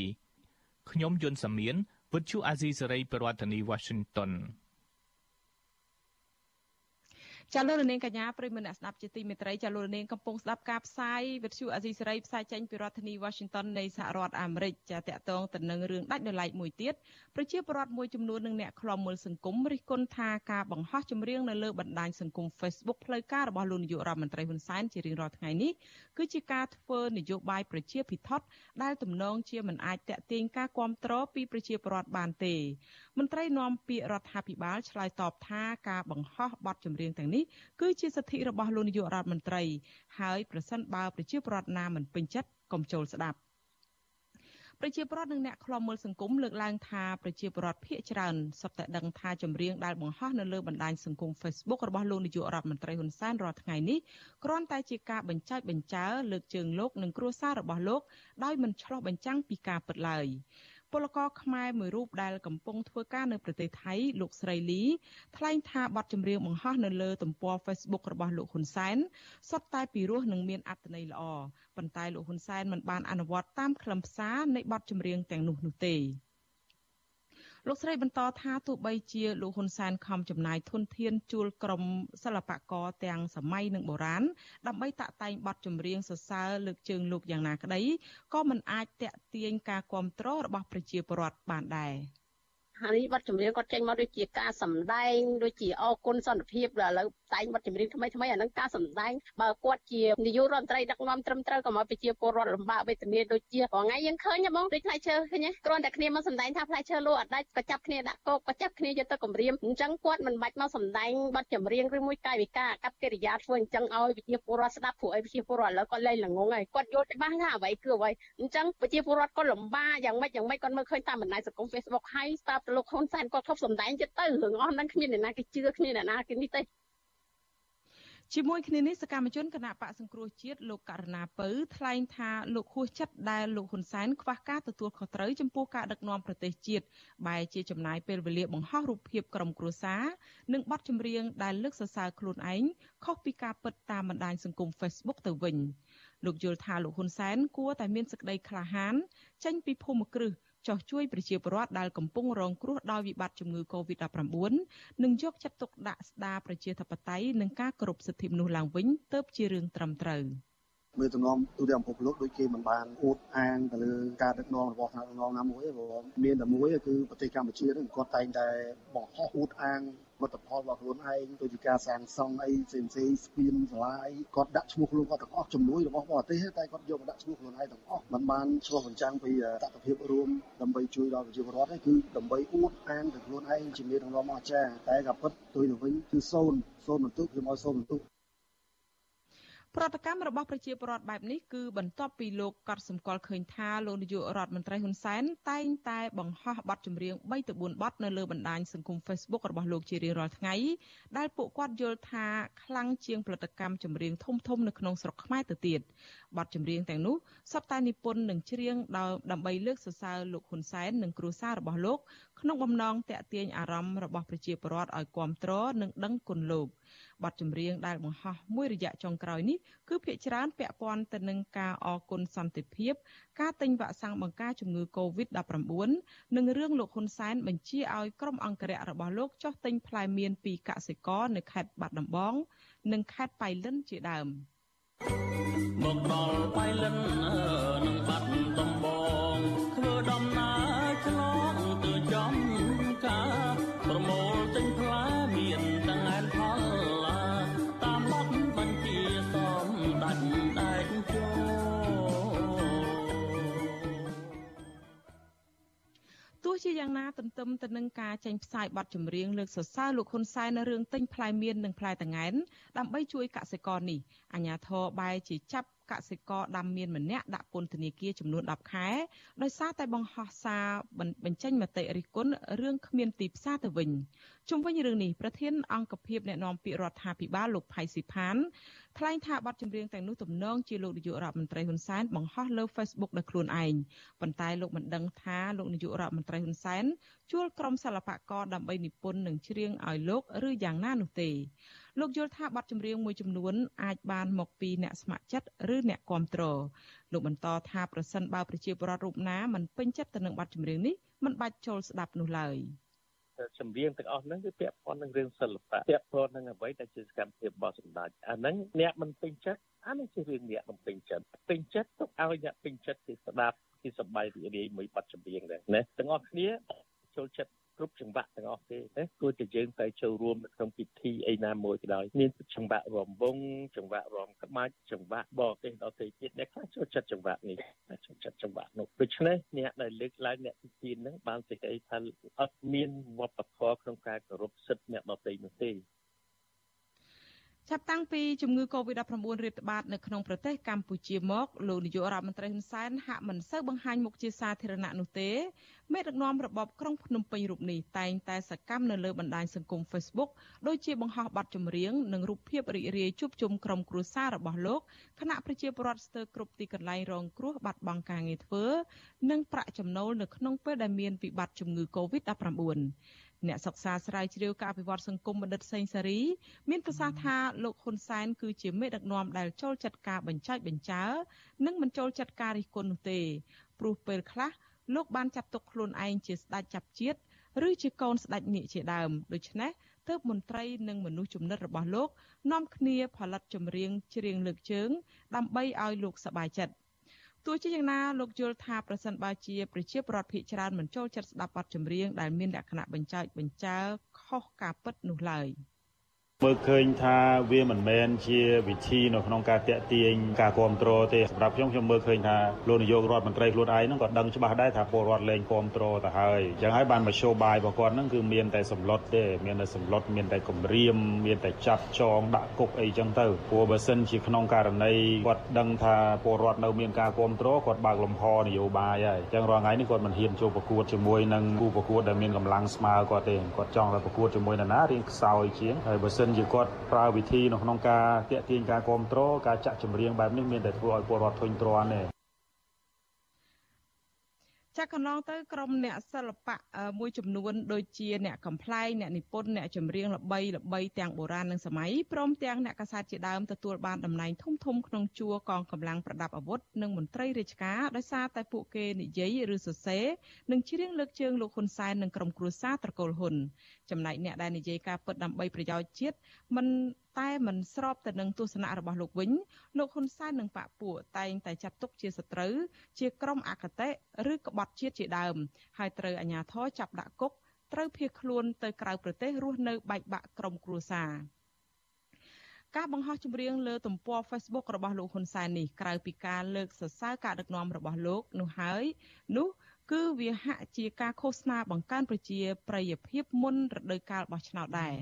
ខ្ញុំយុនសាមៀនវិទ្យុអាស៊ីសេរីប្រធានាធិបតី Washington ចាលោករនាងកញ្ញាប្រិមនៈស្ដាប់ជាទីមេត្រីចាលោករនាងកំពុងស្ដាប់ការផ្សាយវិទ្យុអាស៊ីសេរីផ្សាយចេញពីរដ្ឋធានី Washington នៃសហរដ្ឋអាមេរិកចាតកតងទៅនឹងរឿងដាច់ដោយឡែកមួយទៀតប្រជាពលរដ្ឋមួយចំនួននិងអ្នកខ្លាំមើលសង្គមរិះគន់ថាការបង្ហោះចម្រៀងនៅលើបណ្ដាញសង្គម Facebook ផ្លូវការរបស់លោកនាយករដ្ឋមន្ត្រីហ៊ុនសែនជារៀងរាល់ថ្ងៃនេះគឺជាការធ្វើនយោបាយប្រជាភិថុតដែលទំនងជាមិនអាចតេទៀងការគ្រប់គ្រងពីប្រជាពលរដ្ឋបានទេ មន្ត្រីនាំពាក្យរដ្ឋាភិបាលឆ្លើយតបថាការបង្ហោះបទចម្រៀងទាំងនេះគឺជាសិទ្ធិរបស់លោកនាយករដ្ឋមន្ត្រីហើយប្រសិនបើប្រជាពលរដ្ឋណាមិនពេញចិត្តកុំចូលស្ដាប់ប្រជាពលរដ្ឋនិងអ្នកខ្លាំមើលសង្គមលើកឡើងថាប្រជាពលរដ្ឋភ័យច្រើនសុទ្ធតែដឹងថាចម្រៀងដែលបង្ហោះនៅលើបណ្ដាញសង្គម Facebook របស់លោកនាយករដ្ឋមន្ត្រីហ៊ុនសែនរាល់ថ្ងៃនេះគ្រាន់តែជាការបញ្ចើចបញ្ចើលើកជើងលោកនិងគ្រួសាររបស់លោកដោយមិនឆ្លោះបញ្ចាំងពីការពិតឡើយ ពលករខ្មែរមួយរូបដែលកំពុងធ្វើការនៅប្រទេសថៃលោកស្រីលីថ្លែងថាបទចម្រៀងបង្ហោះនៅលើទំព័រ Facebook របស់លោកហ៊ុនសែនសុទ្ធតែពីរោះនិងមានអត្ថន័យល្អប៉ុន្តែលោកហ៊ុនសែនមិនបានអនុវត្តតាមខ្លឹមសារនៃបទចម្រៀងទាំងនោះនោះទេ លោកស្រីបន្តថាទោះបីជាលោកហ៊ុនសែនខំចំណាយធនធានជួលក្រុមសិល្បករទាំងសម័យនិងបុរាណដើម្បីតាក់តែងបទចម្រៀងសរសើរលើកជើងលោកយ៉ាងណាក្តីក៏មិនអាចតាក់ទាញការគ្រប់គ្រងរបស់ប្រជាពលរដ្ឋបានដែរ។ ហើយបទចម្រៀងគាត់ចេញមកដូចជាការសម្ដែងដូចជាអគុណសន្តិភាពឥឡូវតែងបទចម្រៀងថ្មីថ្មីអានឹងការសម្ដែងបើគាត់ជានាយករដ្ឋមន្ត្រីដឹកនាំត្រឹមត្រូវក៏មកប្រជាពលរដ្ឋលំបាកវេទនាដូចជារងៃយើងឃើញហ្មងដូចផ្លែឈើឃើញគ្រាន់តែគ្នាមកសម្ដែងថាផ្លែឈើលក់អត់ដាច់ក៏ចាប់គ្នាដាក់កោកក៏ចាប់គ្នាយកទៅគម្រាមអញ្ចឹងគាត់មិនបាច់មកសម្ដែងបទចម្រៀងឬមួយកាយវិការកັບកិរិយាធ្វើអញ្ចឹងឲ្យប្រជាពលរដ្ឋស្ដាប់ព្រោះឲ្យប្រជាពលរដ្ឋឥឡូវគាត់លែងល្ងងហើយគាត់យល់ច្បាស់ថាអ្វីគឺអ្វីអញ្ចឹងប្រជាពលរដ្ឋគាត់លំបាកយ៉ាងម៉េចយ៉ាងម៉េចគាត់មើលឃើញតាមបណ្ដាញសង្គម Facebook ហើយស្ដាប់ទៅលោកហ៊ុនសែនគាត់ធប់សម្ដែងចិត្តទៅរឿងអស់ហ្នឹងគ្មានអ្នកណាគេជឿគ្មានអ្នកណាគេនេះទេជាមួយគ្នានេះសកម្មជនគណៈបកសង្គ្រោះជាតិលោកករណាពៅថ្លែងថាលោកហួសចិត្តដែលលោកហ៊ុនសែនខ្វះការទទួលខុសត្រូវចំពោះការដឹកនាំប្រទេសជាតិបែរជាចំណាយពេលវេលាបង្ហោះរូបភាពក្រុមគ្រួសារនិងបទចម្រៀងដែលលើកសរសើរខ្លួនឯងខុសពីការពិតតាមបណ្ដាញសង្គម Facebook ទៅវិញលោកយល់ថាលោកហ៊ុនសែនគួរតែមានសេចក្តីក្លាហានចេញពីភូមិគ្រឹះ ចោះជួយប្រជាពលរដ្ឋដែលកំពុងរងគ្រោះដោយវិបត្តិជំងឺ Covid-19 និងយកចិត្តទុកដាក់ស្ដារប្រជាធិបតេយ្យនិងការគោរពសិទ្ធិមនុស្សឡើងវិញទើបជារឿងត្រឹមត្រូវ។មើលទំនំទូទាំងពិភពលោកដូចគេមិនបានអួតអាងទៅលើការដឹកនាំរបស់ថ្នាក់ដឹកនាំណាមួយទេព្រោះមានតែមួយគឺប្រទេសកម្ពុជានឹងគាត់តែងតែបង្ហោះអួតអាង លទ្ធផលរបស់ខ្លួនឯងដូចជាការសាងសង់អីផ្សេងផ្សេងស្ពានសាលាអីគាត់ដាក់ឈ្មោះខ្លួនគាត់ទាំងអស់ជំនួយរបស់បរទេសតែគាត់យកមកដាក់ឈ្មោះខ្លួនឯងទាំងអស់มันបានឆ្លុះបញ្ចាំងពីតថភាពរួមដើម្បីជួយដល់ប្រជាពលរដ្ឋហ្នឹងគឺដើម្បីអួតអាងទៅខ្លួនឯងជាមេដឹកនាំអស្ចារ្យតែក៏ពិតទុយទៅវិញគឺសូន្យសូន្យបន្ទុកខ្ញុំឲ្យសូន្យបន្ទុក ប្រតិកម្មរបស់ប្រជាពលរដ្ឋបែបនេះគឺបន្ទាប់ពីលោកកត់សម្គាល់ឃើញថាលោកនាយករដ្ឋមន្ត្រីហ៊ុនសែនតែងតែបង្ហោះបទចម្រៀង3ទៅ4បទនៅលើបណ្ដាញសង្គម Facebook របស់លោកជារៀងរាល់ថ្ងៃដែលពួកគាត់យល់ថាខ្លាំងជាងផលិតកម្មចម្រៀងធំធំនៅក្នុងស្រុកខ្មែរទៅទៀត បទចម្រៀងទាំងនោះសុទ្ធតែនិពន្ធនិងច្រៀងដើម្បីលើកសរសើរលោកហ៊ុនសែននិងគ្រួសាររបស់លោកក្នុងបំណងតាក់ទាញអារម្មណ៍របស់ប្រជាពលរដ្ឋឲ្យគាំទ្រនិងដឹងគុណលោកបទចម្រៀងដែលបង្ហោះមួយរយៈចុងក្រោយនេះគឺភាគច្រើនពាក់ព័ន្ធទៅនឹងការអគុណសន្តិភាព ការទិញវ៉ាក់សាំងបង្ការជំងឺ Covid-19 និងរឿងលោកហ៊ុនសែនបញ្ជាឲ្យក្រុមអង្គរៈរបស់លោកចុះទិញផ្លែមៀនពីកសិករនៅខេត្តបាត់ដំបង និងខេត្តបៃលិនជាដើម មកដល់បៃលិននឹងបាត់ដំបងធ្វើដំណើរ ជាយ៉ាងណាទន្ទឹមទៅនឹងការចេញផ្សាយបទចម្រៀងលើកសរសើរលោកហ៊ុនសែននៅរឿងទិញផ្លែមៀននិងផ្លែតង្កែនដើម្បីជួយកសិករនេះអាញាធរបែជាចាប់ កសិករដាំមៀនម្នាក់ដាក់ពន្ធនាគារចំនួន10ខែដោយសារតែបង្ហោះសារបញ្ចេញមតិរិះគន់រឿងគ្មានទីផ្សារទៅវិញជុំវិញរឿងនេះប្រធានអង្គភិបអ្នកណែនាំពាក្យរដ្ឋាភិបាលលោកផៃស៊ីផានថ្លែងថាបទចម្រៀងទាំងនោះទំនងជាលោកនាយករដ្ឋមន្ត្រីហ៊ុនសែនបង្ហោះលើ Facebook ដោយខ្លួនឯងប៉ុន្តែលោកមិនដឹងថាលោកនាយករដ្ឋមន្ត្រីហ៊ុនសែនជួលក្រុមសិល្បករដើម្បីនិពន្ធនិងច្រៀងឲ្យលោកឬយ៉ាងណានោះទេ លោកយល់ថាបទចម្រៀងមួយចំនួនអាចបានមកពីអ្នកស្ម័គ្រចិត្តឬអ្នកគ្រប់គ្រងលោកបន្តថាប្រសិនបើប្រជាពលរដ្ឋរូបណាមិនពេញចិត្តទៅនឹងបទចម្រៀងនេះមិនបាច់ចូលស្ដាប់នោះឡើយចម្រៀងទាំងអស់ហ្នឹងគឺពាក់ព័ន្ធនឹងរឿងសិល្បៈពាក់ព័ន្ធនឹងអ្វីដែលជាសកម្មភាពរបស់សម្ដេចអាហ្នឹងអ្នកមិនពេញចិត្តអានេះជារឿងអ្នកមិនពេញចិត្តពេញចិត្តទុកឲ្យអ្នកពេញចិត្តគេស្ដាប់គេសប្បាយរីករាយមួយបទចម្រៀងដែរណាទាំងអស់គ្នាចូលចិត្ត គ្រប់ចង្វាក់ទាំងអស់ទេណាគួរតែយើងទៅចូលរួមនៅក្នុងពិធីអីណាមួយក៏ដោយមានចង្វាក់រំវងចង្វាក់រំក្បាច់ចង្វាក់បរទេសដទៃទៀតអ្នកខ្លះចូលចិត្តចង្វាក់នេះចូលចិត្តចង្វាក់នោះដូច្នេះអ្នកដែលលើកឡើងអ្នកទីទានហ្នឹងបានសេចក្តីថាអត់មានវប្បធម៌ក្នុងការគោរពសិទ្ធិអ្នកដទៃនោះទេ ចាប់តាំងពីជំងឺ Covid-19 រាតត្បាតនៅក្នុងប្រទេសកម្ពុជាមកលោកនាយករដ្ឋមន្ត្រីហ៊ុនសែនហាក់មិនសូវបង្ហាញមុខជាសាធារណៈនោះទេមេដឹកនាំរបបក្រុងភ្នំពេញរូបនេះតែងតែសកម្មនៅលើបណ្ដាញសង្គម Facebook ដូចជាបង្ហោះបទចម្រៀងនិងរូបភាពរីករាយជួបជុំក្រុមគ្រួសាររបស់លោកគណៈប្រជាពលរដ្ឋស្ទើរគ្រប់ទីកន្លែងរងគ្រោះបាត់បង់ការងារធ្វើ និងប្រាក់ចំណូលនៅក្នុងពេលដែលមានវិបត្តិជំងឺ Covid-19 អ្នកសិក្សាស្រាវជ្រាវការអភិវឌ្ឍសង្គមបណ្ឌិតសេងសេរី មានប្រសាសន៍ថាលោកហ៊ុនសែនគឺជាមេដឹកនាំដែលចូលចិត្តការបញ្ចែកបញ្ចើនិងមិនចូលចិត្តការរិះគន់នោះទេព្រោះពេលខ្លះលោកបានចាត់ទុកខ្លួនឯងជាស្ដេចចាប់ជាតិឬជាកូនស្ដេចនាគជាដើមដូច្នេះទើបមន្ត្រីនិងមនុស្សចំណិតរបស់លោកនាំគ្នាផលិតចម្រៀងច្រៀងលើកជើងដើម្បីឲ្យលោកសប្បាយចិត្ត ទោះជាយ៉ាងណាលោកយល់ថាប្រសិនបើជាប្រជាពលរដ្ឋភាគច្រើនមិនចូលចិត្តស្ដាប់បទចម្រៀងដែលមានលក្ខណៈបញ្ចើចបញ្ចើខុសការពិតនោះឡើយ។ មើលឃើញថាវាមិនមែនជាវិធីនៅក្នុងការតាក់ទាញការគ្រប់គ្រងទេសម្រាប់ខ្ញុំខ្ញុំមើលឃើញថាលោកនាយករដ្ឋមន្ត្រីខ្លួនឯងហ្នឹងក៏ដឹងច្បាស់ដែរថាពលរដ្ឋលែងគ្រប់គ្រងទៅហើយអញ្ចឹងហើយបានមក show បាយរបស់គាត់ហ្នឹងគឺមានតែសម្លុតទេមានតែសម្លុតមានតែគម្រាមមានតែចាប់ចងដាក់គុកអីចឹងទៅព្រោះបើសិនជាក្នុងករណីគាត់ដឹងថាពលរដ្ឋនៅមានការគ្រប់គ្រងគាត់បើកលំហនយោបាយហើយអញ្ចឹងរាល់ថ្ងៃនេះគាត់មិនហ៊ានចូលប្រកួតជាមួយនឹងគូប្រកួតដែលមានកម្លាំងស្មើគាត់ទេគាត់ចង់តែប្រកួតជាមួយនរណារៀងខ្សោយជាងហើយបើសិនជាគាត់ប្រើវិធីនៅក្នុងការតាក់ទាញការគ្រប់គ្រងការចាក់ចម្រៀងបែបនេះមានតែធ្វើឲ្យពលរដ្ឋធុញទ្រាន់ទេ ចាក់កន្លងទៅក្រុមអ្នកសិល្បៈមួយចំនួនដូចជាអ្នកកំ pl ែងអ្នកនិពន្ធអ្នកចម្រៀងល្បីល្បីទាំងបុរាណនិងសម័យព្រមទាំងអ្នកកាសែតជាដើមទទួលបានតំណែងធំធំក្នុងជួរកងកម្លាំងប្រដាប់អាវុធនិងមន្ត្រីរាជការដោយសារតែពួកគេនិយាយឬសរសេរនិងច្រៀងលើកជើងលោកហ៊ុនសែននិងក្រុមគ្រួសារត្រកូលហ៊ុនចំណែកអ្នកដែលនិយាយការពិតដើម្បីប្រយោជន៍ជាតិមិន តែមិនស្របទៅនឹងទស្សនៈរបស់លោកវិញលោកហ៊ុនសែននិងបកពួកតែងតែចាត់ទុកជាសត្រូវជាក្រុមអកតេឬក្បត់ជាតិជាដើម ហើយត្រូវអាជ្ញាធរចាប់ដាក់គុកត្រូវភៀសខ្លួនទៅក្រៅប្រទេសរស់នៅបែកបាក់ក្រុមគ្រួសារការបង្ហោះចម្រៀងលើទំព័រ Facebook របស់លោកហ៊ុនសែននេះក្រៅពីការលើកសរសើរការដឹកនាំរបស់លោកនោះហើយនោះគឺវាហាក់ជាការឃោសនាបង្កើនប្រជាប្រិយភាពមុនរដូវកាលបោះឆ្នោតដែរ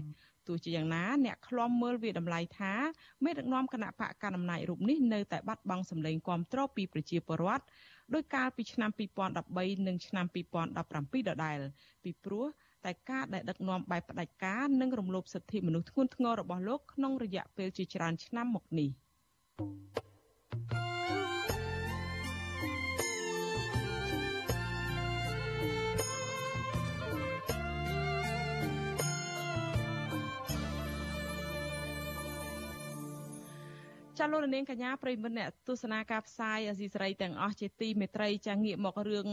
ទោះជាយ៉ាងណាអ្នកឃ្លាំមើលវាតម្លៃថាមេដឹកនាំគណៈបកកណ្ដាលអំណាចរូបនេះនៅតែបាត់បង់សម្លេងគាំទ្រពីប្រជាពលរដ្ឋដោយកាលពីឆ្នាំ2013និងឆ្នាំ2017ដដែលពីព្រោះតែការដែលដឹកនាំបែបផ្ដាច់ការនិងរំលោភសិទ្ធិមនុស្សធ្ងន់ធ្ងររបស់លោកក្នុងរយៈពេលជាច្រើនឆ្នាំមកនេះ។ ចាលោកនាងកញ្ញាប្រិមត្តអ្នកទស្សនាការផ្សាយអាស៊ីសេរីទាំងអស់ជាទីមេត្រីចាងាកមករឿង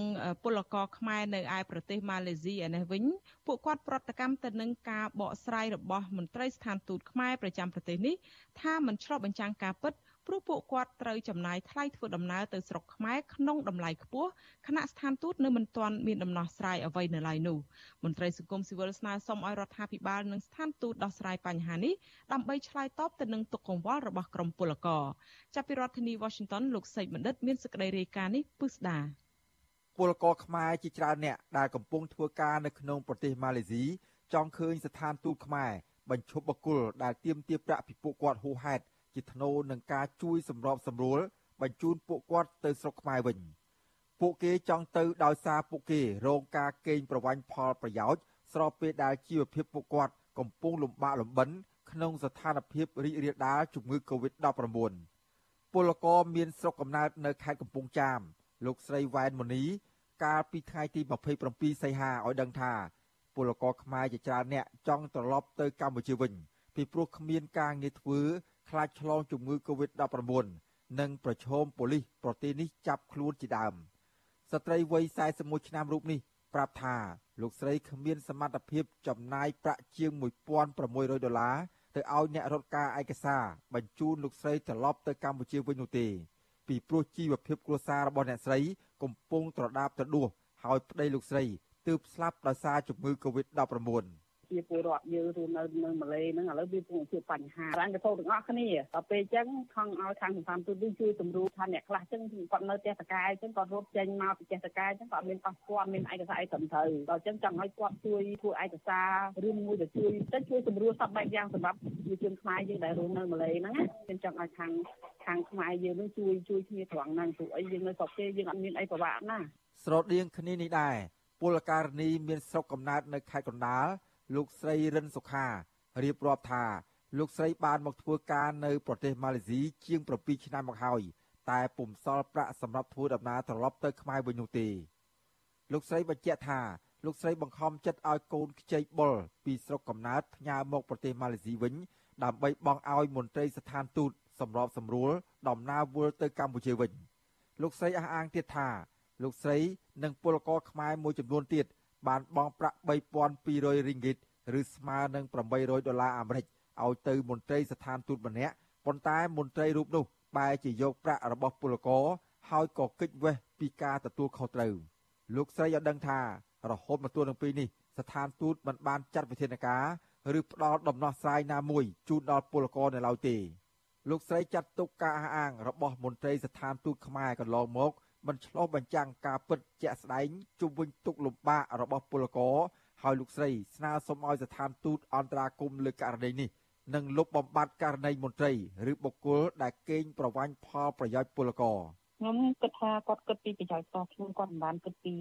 ពលករខ្មែរនៅឯប្រទេសម៉ាឡេស៊ីឯនេះវិញពួកគាត់ប្រតិកម្មទៅនឹងការបកស្រាយរបស់មន្ត្រីស្ថានទូតខ្មែរប្រចាំប្រទេសនេះថាមិនឆ្លុះបញ្ចាំងការពិត ព្រោះពួកគាត់ត្រូវចំណាយថ្លៃធ្វើដំណើរទៅស្រុកខ្មែរក្នុងតម្លៃខ្ពស់ខណៈស្ថានទូតនៅមិនទាន់មានដំណោះស្រាយអ្វីនៅឡើយនោះមន្ត្រីសង្គមស៊ីវិលស្នើសុំឲ្យរដ្ឋាភិបាលនិងស្ថានទូតដោះស្រាយបញ្ហានេះដើម្បីឆ្លើយតបទៅនឹងទុកកង្វល់របស់ក្រមពលករចាប់ពីរដ្ឋធានី Washington លោកសេកបណ្ឌិតមានសេចក្តីរាយការណ៍នេះពឹស្ដាពលករខ្មែរជាច្រើនអ្នកដែលកំពុងធ្វើការនៅក្នុងប្រទេសម៉ាឡេស៊ីចង់ឃើញស្ថានទូតខ្មែរបញ្ឈប់បកគលដែលទាមទារប្រាក់ពីពួកគាត់ហួសហេតុ ជាថ្នូរនឹងការជួយសម្របសម្រួលបញ្ជូនពួកគាត់ទៅស្រុកខ្មែរវិញពួកគេចង់ទៅដោយសារពួកគេរងការកេងប្រវ័ញ្ចផលប្រយោជន៍ស្របពេលដែលជីវភាពពួកគាត់កំពុងលំបាកលំបិនក្នុងស្ថានភាពរីករាលដាលជំងឺ Covid-19 ពលករមានស្រុកកំណើតនៅខេត្តកំពង់ចាម លោកស្រីវ៉ែនម៉ូនី កាលពីថ្ងៃទី27សីហាឲ្យដឹងថាពលករខ្មែរជាច្រើនអ្នកចង់ត្រឡប់ទៅកម្ពុជាវិញពីព្រោះគ្មានការងារធ្វើ ខ្លាចឆ្លងជំងឺ Covid-19 និងប្រឈមប៉ូលីសប្រទេសនេះចាប់ខ្លួនជាដើមស្ត្រីវ័យ41ឆ្នាំរូបនេះប្រាប់ថាលោកស្រីគ្មានសមត្ថភាពចំណាយប្រាក់ជាង1600ដុល្លារទៅឲ្យអ្នករត់ការឯកសារបញ្ជូនលោកស្រីត្រឡប់ទៅកម្ពុជាវិញនោះទេពីព្រោះជីវភាពគ្រួសាររបស់អ្នកស្រីកំពុងត្រដាបត្រដួសហើយប្តីលោកស្រីទើបស្លាប់ដោយសារជំងឺ Covid-19 ជាពលរដ្ឋយើងរស់នៅនៅម៉ាឡេហ្នឹងឥឡូវវាកំពុងជួបបញ្ហារ៉ាំងកសោទាំងអស់គ្នាដល់ពេលអញ្ចឹងខំឲ្យខាងសន្តានទូតវិញជួយសម្រួលថាអ្នកខ្លះអញ្ចឹងគាត់នៅផ្ទះតកាយអញ្ចឹងគាត់រត់ចេញមកពីផ្ទះតកាយអញ្ចឹងគាត់មានប៉ាសពតមានឯកសារអីត្រឹមត្រូវដល់អញ្ចឹងចង់ឲ្យគាត់ជួយធ្វើឯកសារឬមួយទៅជួយទៅជួយសម្រួលសពបែបយ៉ាងសម្រាប់ប្រជាជនខ្មែរយើងដែលរស់នៅម៉ាឡេហ្នឹងណាខ្ញុំចង់ឲ្យខាងខាងខ្មែរយើងនឹងជួយជួយគ្នាត្រង់ហ្នឹងព្រោះអីយើងនៅស្រុកគេយើងអត់មានអីពិបាកណាស្រដៀងគ្នានេះដែរពលករនីមានស្រុកកំណើតនៅខេត្តកណ្ដាល លោកស្រីរិនសុខារៀបរាប់ថាលោកស្រីបានមកធ្វើការនៅប្រទេសម៉ាឡេស៊ីជាង7ឆ្នាំមកហើយតែពុំសល់ប្រាក់សម្រាប់ធ្វើដំណើរត្រឡប់ទៅខ្មែរវិញនោះទេលោកស្រីបញ្ជាក់ថាលោកស្រីបង្ខំចិត្តឲ្យកូនខ្ចីបុលពីស្រុកកំណើតផ្ញើមកប្រទេសម៉ាឡេស៊ីវិញដើម្បីបង់ឲ្យមន្ត្រីស្ថានទូតសម្របសម្រួលដំណើរវិលទៅកម្ពុជាវិញលោកស្រីអះអាងទៀតថាលោកស្រីនិងពលករខ្មែរមួយចំនួនទៀត បានបង់ប្រាក់3200រីងហ្គីតឬស្មើនឹង800ដុល្លារអាមេរិកឲ្យទៅមន្ត្រីស្ថានទូតម្នាក់ប៉ុន្តែមន្ត្រីរូបនោះបែរជាយកប្រាក់របស់ពលករហើយក៏គេចវេះពីការទទួលខុសត្រូវលោកស្រីឲ្យដឹងថារហូតមកទល់នឹងពេលនេះស្ថានទូតមិនបានចាត់វិធានការឬផ្ដល់ដំណោះស្រាយណាមួយជូនដល់ពលករនៅឡើយទេលោកស្រីចាត់ទុកការអះអាងរបស់មន្ត្រីស្ថានទូតខ្មែរកន្លងមក មិនឆ្លុះបញ្ចាំងការពិតជាក់ស្ដែងជុំវិញទុកលំបាករបស់ពលករហើយលោកស្រីស្នើសុំឲ្យស្ថានទូតអន្តរាគមន៍លើករណីនេះនិងលុបបំបាត់ករណីមន្ត្រី ឬបុគ្គលដែលកេងប្រវ័ញ្ចផលប្រយោជន៍ពលករ ខ្ញុំគិតថាគាត់គិតពីប្រយោជន៍តខ្លួនគាត់មិនបានគិតពី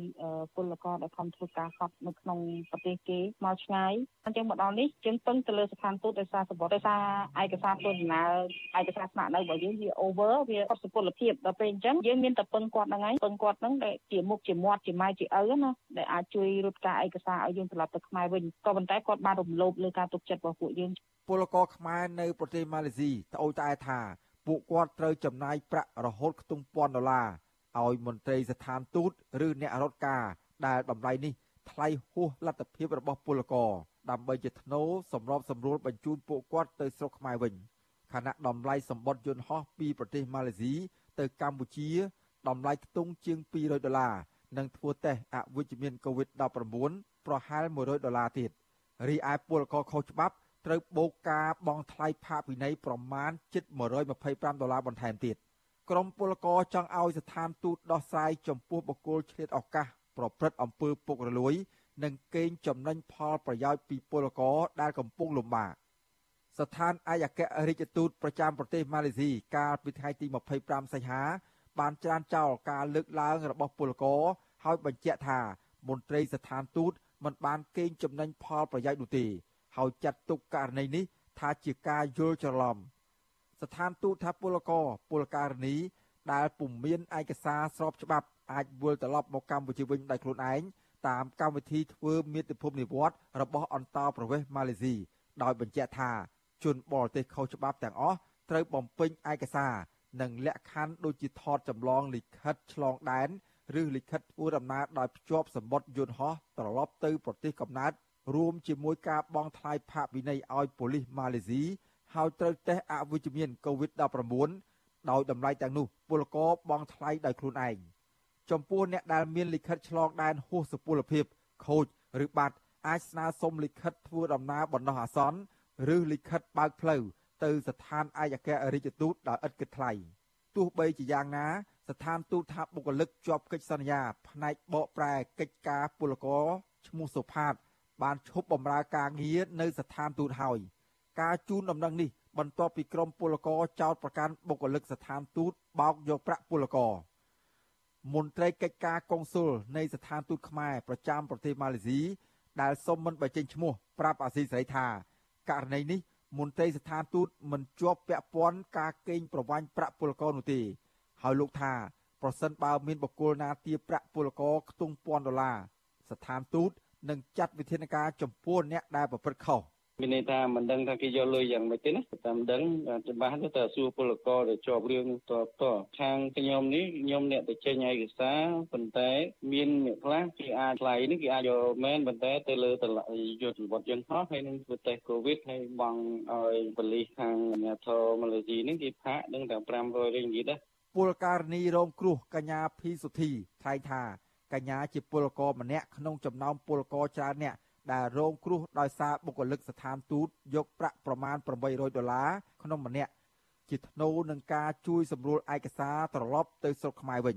ពលករដែលខំធ្វើការសពនៅក្នុងប្រទេសគេមកឆ្ងាយអញ្ចឹងមកដល់នេះយើងពឹងទៅលើស្ថានទូតដោយសារសម្បត្តិដោយសារឯកសារធ្វើដំណើរឯកសារស្នាក់នៅរបស់យើងវា over វាអត់សុពលភាពដល់ពេលអញ្ចឹងយើងមានតែពឹងគាត់ហ្នឹងហើយពឹងគាត់ហ្នឹងដែលជាមុខជាមាត់ជាម៉ែជាឪណាដែលអាចជួយរត់ការឯកសារឲ្យយើងត្រឡប់ទៅខ្មែរវិញក៏ប៉ុន្តែគាត់បានរំលោភលើការទុកចិត្តរបស់ពួកយើងពលករខ្មែរនៅប្រទេសម៉ាឡេស៊ីត្អូញត្អែថា ពួកគាត់ត្រូវចំណាយប្រាក់រហូតខ្ទង់ពាន់ដុល្លារឲ្យមន្ត្រីស្ថានទូតឬអ្នករត់ការដែលតម្លៃនេះថ្លៃហួសលទ្ធភាពរបស់ពលករដើម្បីជាធ្នូសម្របសម្រួលបញ្ជូនពួកគាត់ទៅស្រុកខ្មែរវិញខណៈតម្លៃសម្បត្តិយន្តហោះពីប្រទេសម៉ាឡេស៊ីទៅកម្ពុជាតម្លៃខ្ទង់ជាង200ដុល្លារនិងធ្វើតេស្តអវិជ្ជមាន COVID-19 ប្រហែល100ដុល្លារទៀតរីឯពលករខុសច្បាប់ ត្រូវបូកការបង់ថ្លៃផាកពិន័យប្រមាណជិត125ដុល្លារបន្ថែមទៀតក្រមពលករចង់ឲ្យស្ថានទូតដោះស្រាយចំពោះបុគ្គលឆ្លៀតឱកាសប្រព្រឹត្តអំពើពុករលួយ និងកេងចំណេញផលប្រយោជន៍ពីពលករដែលកំពុងលំបាកស្ថានអាយអគ្គរដ្ឋទូតប្រចាំប្រទេសម៉ាឡេស៊ីកាលពីថ្ងៃទី25សីហា បានច្រានចោលការលើកឡើងរបស់ពលករហើយបញ្ជាក់ថាមន្ត្រីស្ថានទូតមិនបានកេងចំណេញផលប្រយោជន៍នោះទេ ហើយចាត់ទុកករណីនេះថាជាការយល់ច្រឡំស្ថានទូតថាពលករពលករនីដែលពុំមានឯកសារស្របច្បាប់អាចវិលត្រឡប់មកកម្ពុជាវិញដោយខ្លួនឯងតាមកម្មវិធីធ្វើមាតុភូមិនិវត្តរបស់អន្តរប្រវេសន៍ម៉ាឡេស៊ីដោយបញ្ជាក់ថាជនបរទេសខុសច្បាប់ទាំងអស់ត្រូវបំពេញឯកសារនិងលក្ខខណ្ឌដូចជាថតចម្លងលិខិតឆ្លងដែនឬលិខិតធ្វើដំណើរដោយភ្ជាប់សម្បត្តិយន្តហោះត្រឡប់ទៅប្រទេសកំណើត រួមជាមួយការបង់ថ្លៃផាកពិន័យឲ្យប៉ូលីសម៉ាឡេស៊ីហើយត្រូវតេស្តអវិជ្ជមាន COVID-19 ដោយតម្លៃទាំងនោះពលករបង់ថ្លៃដោយខ្លួនឯងចំពោះអ្នកដែលមានលិខិតឆ្លងដែនហួសសុពលភាពខូចឬបាត់អាចស្នើសុំលិខិតធ្វើដំណើរបណ្ដោះអាសន្នឬលិខិតបើកផ្លូវទៅស្ថានឯកអគ្គរដ្ឋទូតដោយឥតគិតថ្លៃទោះបីជាយ៉ាងណាស្ថានទូតថាបុគ្គលិកជាប់កិច្ចសន្យាផ្នែកបកប្រែកិច្ចការពលករឈ្មោះសុផាត បានឈប់បម្រើការងារនៅស្ថានទូតហើយ ការជូនដំណឹងនេះបន្ទាប់ពីក្រមពលករចោទប្រកាន់បុគ្គលិកស្ថានទូតបោកយកប្រាក់ពលករមន្ត្រីកិច្ចការកុងស៊ុលនៃស្ថានទូតខ្មែរប្រចាំប្រទេសម៉ាឡេស៊ីដែលសុំមិនបញ្ចេញឈ្មោះប្រាប់អាស៊ីសេរីថាករណីនេះមន្ត្រីស្ថានទូតមិនជាប់ពាក់ព័ន្ធការកេងប្រវ័ញ្ចប្រាក់ពលករនោះទេហើយលោកថាប្រសិនបើមានបុគ្គលណាទារប្រាក់ពលករខ្ទង់ពាន់ដុល្លារស្ថានទូត និងចាត់វិធានការចំពោះអ្នកដែលប្រព្រឹត្តខុសមានន័យថាមិនដឹងថាគេយកលុយយ៉ាងម៉េចទេណាតាមដឹងច្បាស់ទៅតែសួរពលករដែលជាប់រឿងតតខាងខ្ញុំនេះខ្ញុំអ្នកទៅចេញឯកសារប៉ុន្តែមានអ្នកខ្លះគេអាចថ្លៃនេះគេអាចយកមែនប៉ុន្តែទៅលើតម្លៃយុទ្ធវត្តយើងហោះហើយនឹងធ្វើតេស្តកូវីដហើយបង់ឲ្យបលិសខាងអាជ្ញាធរម៉ាឡេស៊ីនេះគេផាកដឹងតែ500រៀងទៀតដែរពលករនីរងគ្រោះកញ្ញាភីសុធីថ្លែងថា កញ្ញាជាពលករម្នាក់ក្នុងចំណោមពលករច្រើនអ្នកដែលរងគ្រោះដោយសារបុគ្គលិកស្ថានទូតយកប្រាក់ប្រមាណ800ដុល្លារក្នុងម្នាក់ជាថ្នូរនឹងការជួយសម្រួលឯកសារត្រឡប់ទៅស្រុកខ្មែរវិញ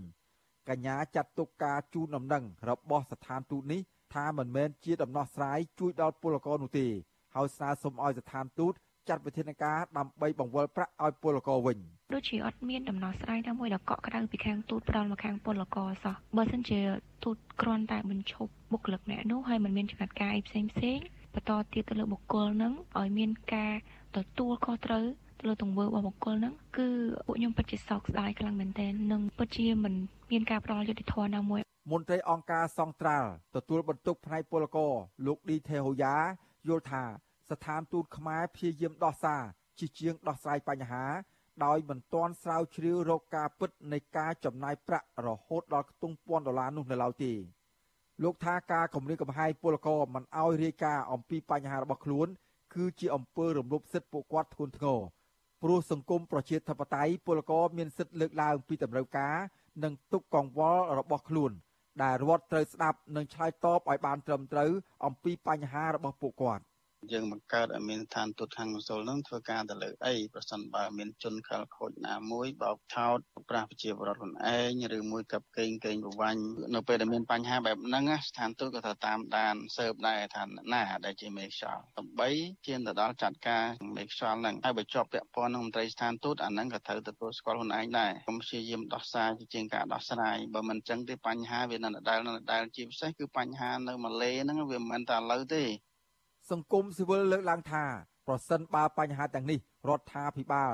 កញ្ញាចាត់ទុកការជូនដំណឹងរបស់ស្ថានទូតនេះថាមិនមែនជាដំណោះស្រាយជួយដល់ពលករនោះទេហើយស្នើសុំឲ្យស្ថានទូត ចាត់វិធានការដើម្បីបង្វិលប្រាក់ឲ្យពលករវិញដូចជាអត់មានដំណោះស្រាយណាមួយដែលកក់ក្ដៅពីខាងទូតផ្ដាល់មកខាងពលករសោះបើមិនជាទូតគ្រាន់តែបញ្ឈប់បុគ្គលិកអ្នកនោះហើយមិនមានចំណាត់ការអីផ្សេងផ្សេងបន្តទៀតទៅលើបុគ្គលនឹងឲ្យមានការទទួលខុសត្រូវទៅលើទង្វើរបស់បុគ្គលហ្នឹងគឺពួកខ្ញុំពិតជាសោកស្ដាយខ្លាំងមែនទែននិងពិតជាមិនមានការផ្ដល់យុត្តិធម៌ណាមួយមន្ត្រីអង្គការសង្ត្រាល់ទទួលបន្ទុកផ្នែកពលករលោកឌីថេហូយ៉ាយល់ថា ស្ថានទូតខ្មែរព្យាយាមដោះសារជាជាងដោះស្រាយបញ្ហា ដោយមិនទាន់ស្រាវជ្រាវរកការពិតនៃការចំណាយប្រាក់រហូតដល់ខ្ទង់ពាន់ដុល្លារនោះនៅឡើយទេលោកថាការគម្រាមកំហែងពលករមិនអោយរាយការណ៍អំពីបញ្ហារបស់ខ្លួន គឺជាអំពើរំលោភសិទ្ធិពួកគាត់ធ្ងន់ធ្ងរព្រោះសង្គមប្រជាធិបតេយ្យពលករមានសិទ្ធិលើកឡើងពីតម្រូវការនិងទុកកង្វល់របស់ខ្លួន ដែលរដ្ឋត្រូវស្ដាប់និងឆ្លើយតបឲ្យបានត្រឹមត្រូវអំពីបញ្ហារបស់ពួកគាត់ យើងបង្កើតឲ្យមានឋានទូតខាងកុសលនឹងធ្វើការទៅលើអីប្រសិនបើមានជនខលខូចណាមួយបោកឆោតប្រាស់ប្រជាពលរដ្ឋខ្លួនឯងឬមួយកັບកេងកេងប្រវាញ់នៅពេលដែលមានបញ្ហាបែបហ្នឹងស្ថានទូតក៏ត្រូវតាមដានស៊ើបដែរថាណាដែលជាមេខ្យល់ដើម្បីជាទៅដល់ចាត់ការមេខ្យល់ហ្នឹងហើយបើជាប់ពាក់ព័ន្ធនឹងមន្ត្រីស្ថានទូតអាហ្នឹងក៏ត្រូវទទួលស្គាល់ខ្លួនឯងដែរកុំព្យាយាមដោះសារជាងការដោះស្រាយបើមិនចឹងទេបញ្ហាវានៅដដែលនៅដដែលជាពិសេសគឺបញ្ហានៅម៉ាឡេហ្នឹងវាមិនមែនតែឥឡូវទេ សង្គមស៊ីវិលលើកឡើងថាប្រសិនបើបញ្ហាទាំងនេះរដ្ឋាភិបាល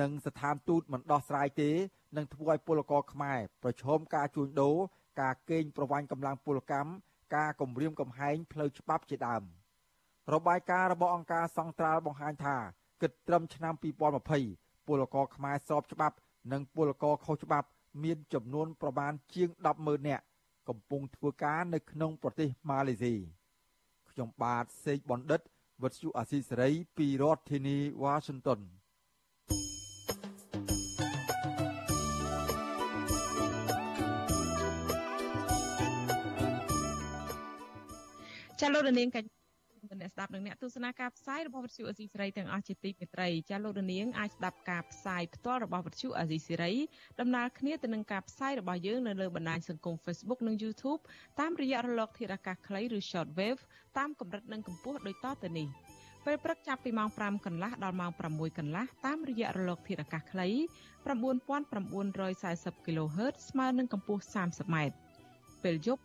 និងស្ថានទូតមិនដោះស្រាយទេនឹងធ្វើឲ្យពលករខ្មែរប្រឈមការជួញដូរការកេងប្រវ័ញ្ចកម្លាំងពលកម្មការគំរាមកំហែងផ្លូវច្បាប់ជាដើមរបាយការណ៍របស់អង្គការសង្ត្រាល់បង្ហាញថាគិតត្រឹមឆ្នាំ2020ពលករខ្មែរស្របច្បាប់និងពលករខុសច្បាប់ មានចំនួនប្រមាណជាង100000នាក់កំពុងធ្វើការនៅក្នុងប្រទេសម៉ាឡេស៊ី ខ្ញុំបាទសេកបណ្ឌិតវិទ្យុអាស៊ីសេរីពីរដ្ឋធានីវ៉ាស៊ីនតោនចាលោកនាងកញ្ញា អ្នកស្ដាប់និងអ្នកទស្សនាការផ្សាយរបស់វិទ្យុអេស៊ីសេរីទាំងអស់ជាទីមេត្រីចាលោកនាងអាចស្ដាប់ការផ្សាយផ្ទាល់របស់វិទ្យុអេស៊ីសេរីដំណើរគ្នាទៅនឹងការផ្សាយរបស់យើងនៅលើបណ្ដាញសង្គម Facebook និង YouTube តាមរយៈរលកធារកាសខ្លីឬ Shortwave តាមកម្រិតនិងកម្ពស់ដូចតទៅនេះពេលព្រឹកចាប់ពីម៉ោង5កន្លះដល់ម៉ោង6កន្លះតាមរយៈរលកធារកាសខ្លី9940 kHz ស្មើនឹងកម្ពស់ 30m ពេលយប់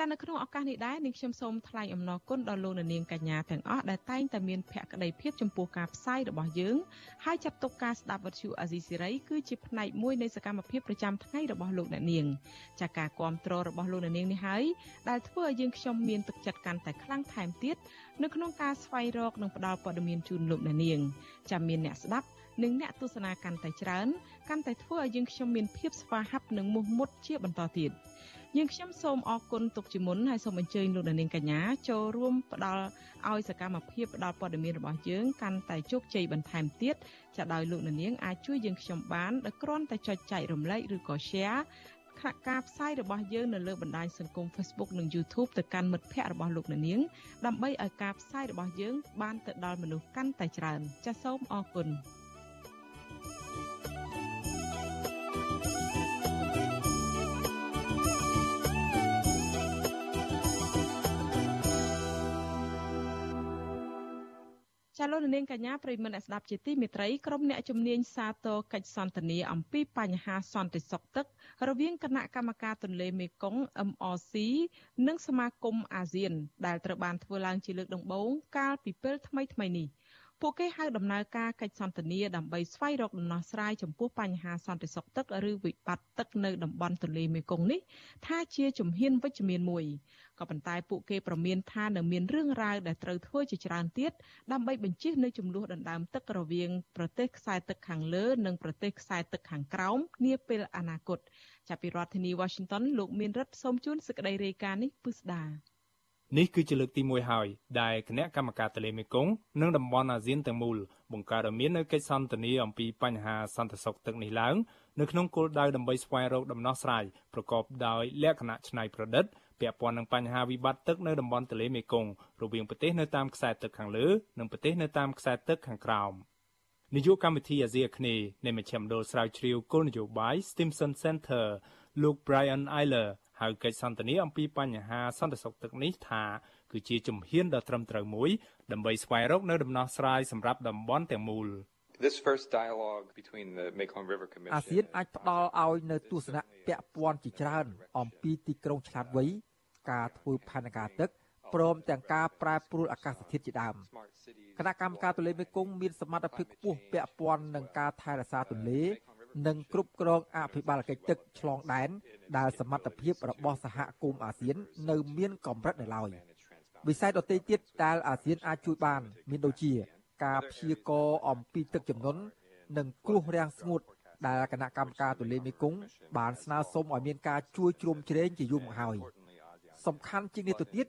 ចានៅក្នុងឱកាសនេះដែរនាងខ្ញុំសូមថ្លែងអំណរគុណដល់លោកនាងកញ្ញាទាំងអស់ដែលតែងតែមានភក្ដីភាពចំពោះការផ្សាយរបស់យើងហើយចាត់ទុកការស្ដាប់វិទ្យុអាស៊ីសេរីគឺជាផ្នែកមួយនៃសកម្មភាពប្រចាំថ្ងៃរបស់លោកអ្នកនាងចាការគ្រប់គ្រងរបស់លោកអ្នកនាងនេះហើយដែលធ្វើឲ្យយើងខ្ញុំមានទឹកចិត្តកាន់តែខ្លាំងថែមទៀតនៅក្នុងការស្វែងរកនិងផ្តល់ព័ត៌មានជូនលោកអ្នកនាងចាមានអ្នកស្ដាប់និងអ្នកទស្សនាកាន់តែច្រើនកាន់តែធ្វើឲ្យយើងខ្ញុំមានភាពស្វាហាប់និងមោះមុតជាបន្តទៀត យើងខ្ញុំសូមអរគុណទុកជាមុនហើយសូមអញ្ជើញលោកនាងកញ្ញាចូលរួមផ្ដល់ឲ្យសកម្មភាពផ្ដល់ព័ត៌មានរបស់យើងកាន់តែជោគជ័យបន្ថែមទៀតចាដោយលោកនាងអាចជួយយើងខ្ញុំបានដោយគ្រាន់តែចុចចែករំលែកឬក៏ share ការផ្សាយរបស់យើងនៅលើបណ្ដាញសង្គម Facebook និង YouTube ទៅកាន់មិត្តភ័ក្តិរបស់លោកនាងដើម្បីឲ្យការផ្សាយរបស់យើងបានទៅដល់មនុស្សកាន់តែច្រើនចាសសូមអរគុណ ចាលោកនាងកញ្ញាប្រិមមអ្នកស្ដាប់ជាទីមេត្រីក្រុមអ្នកជំនាញសាទរកិច្ចសន្ទនាអំពីបញ្ហាសន្តិសុខទឹករវាងគណៈកម្មការទន្លេមេគង្គ MRC និងសមាគមអាស៊ាន ដែលត្រូវបានធ្វើឡើងជាលើកដំបូងកាលពីពេលថ្មីៗនេះ ពួកគេហៅដំណើរការកិច្ចសន្ទនាដើម្បីស្វែងរកដំណោះស្រាយចំពោះបញ្ហាសន្តិសុខទឹកឬវិបត្តិទឹកនៅតំបន់ទន្លេមេគង្គនេះថាជាជំហានវិជ្ជមានមួយក៏ប៉ុន្តែពួកគេប្រមានថានៅមានរឿងរ៉ាវដែលត្រូវធ្វើជាច្រើនទៀតដើម្បីបញ្ជិះនៅចំនួនដណ្ដើមទឹករវាងប្រទេសខ្សែទឹកខាងលើ និងប្រទេសខ្សែទឹកខាងក្រោមនាពេលអនាគតចាប់ពីរដ្ឋធានី Washington លោកមានរិទ្ធសូមជូនសេចក្តីរាយការណ៍នេះពិស្ដា នេះគឺជាលើកទី1ហើយដែលគណៈកម្មការទន្លេមេគង្គនិងតំបន់អាស៊ានទាំងមូលបង្កើតឲ្យមាននូវកិច្ចសន្ទនាអំពីបញ្ហាសន្តិសុខទឹកនេះឡើងនៅក្នុងគោលដៅដើម្បីស្វែងរកដំណោះស្រាយប្រកបដោយលក្ខណៈច្នៃប្រឌិតពាក់ព័ន្ធនឹងបញ្ហាវិបត្តិទឹកនៅតំបន់ទន្លេមេគង្គរវាងប្រទេសនៅតាមខ្សែទឹកខាងលើនិងប្រទេសនៅតាមខ្សែទឹកខាងក្រោមនាយកកម្មវិធីអាស៊ីអាគ្នេយ៍នៃមជ្ឈមណ្ឌលស្រាវជ្រាវគោលនយោបាយ Stimson Center លោក Brian Eiler ហៅកិច្ចសន្ទនាអំពីបញ្ហាសន្តិសុខទឹកនេះថាគឺជាជំហានដ៏ត្រឹមត្រូវមួយដើម្បីស្វែងរកនៅដំណោះស្រាយសម្រាប់តំបន់ទាំងមូល This first dialogue between the Mekong River Commission អាស៊ានអាចផ្ដល់ឲ្យនៅទស្សនៈពាក់ព័ន្ធជាច្រើន អំពីទីក្រុងឆ្លាតវៃការធ្វើផែនការទឹកព្រមទាំងការប្រែប្រួលអាកាសធាតុជាដើមគណៈកម្មការទន្លេមេគង្គមានសមត្ថភាពខ្ពស់ពាក់ព័ន្ធនឹងការថែរក្សាទន្លេ និងគ្រប់គ្រងអភិបាលកិច្ចទឹកឆ្លងដែនដែលសមត្ថភាពរបស់សហគមន៍អាស៊ាន នៅមានកម្រិតនៅឡើយវិស័យដទៃទៀតដែលអាស៊ានអាចជួយបាន មានដូចជា ការព្យាករអំពីទឹកជំនន់និងគ្រោះរាំងស្ងួតដែលគណៈកម្មការទន្លេមេគង្គបានស្នើសុំឲ្យមានការជួយជ្រោមជ្រែងជាយូរមកហើយសំខាន់ជាងនេះទៅទៀត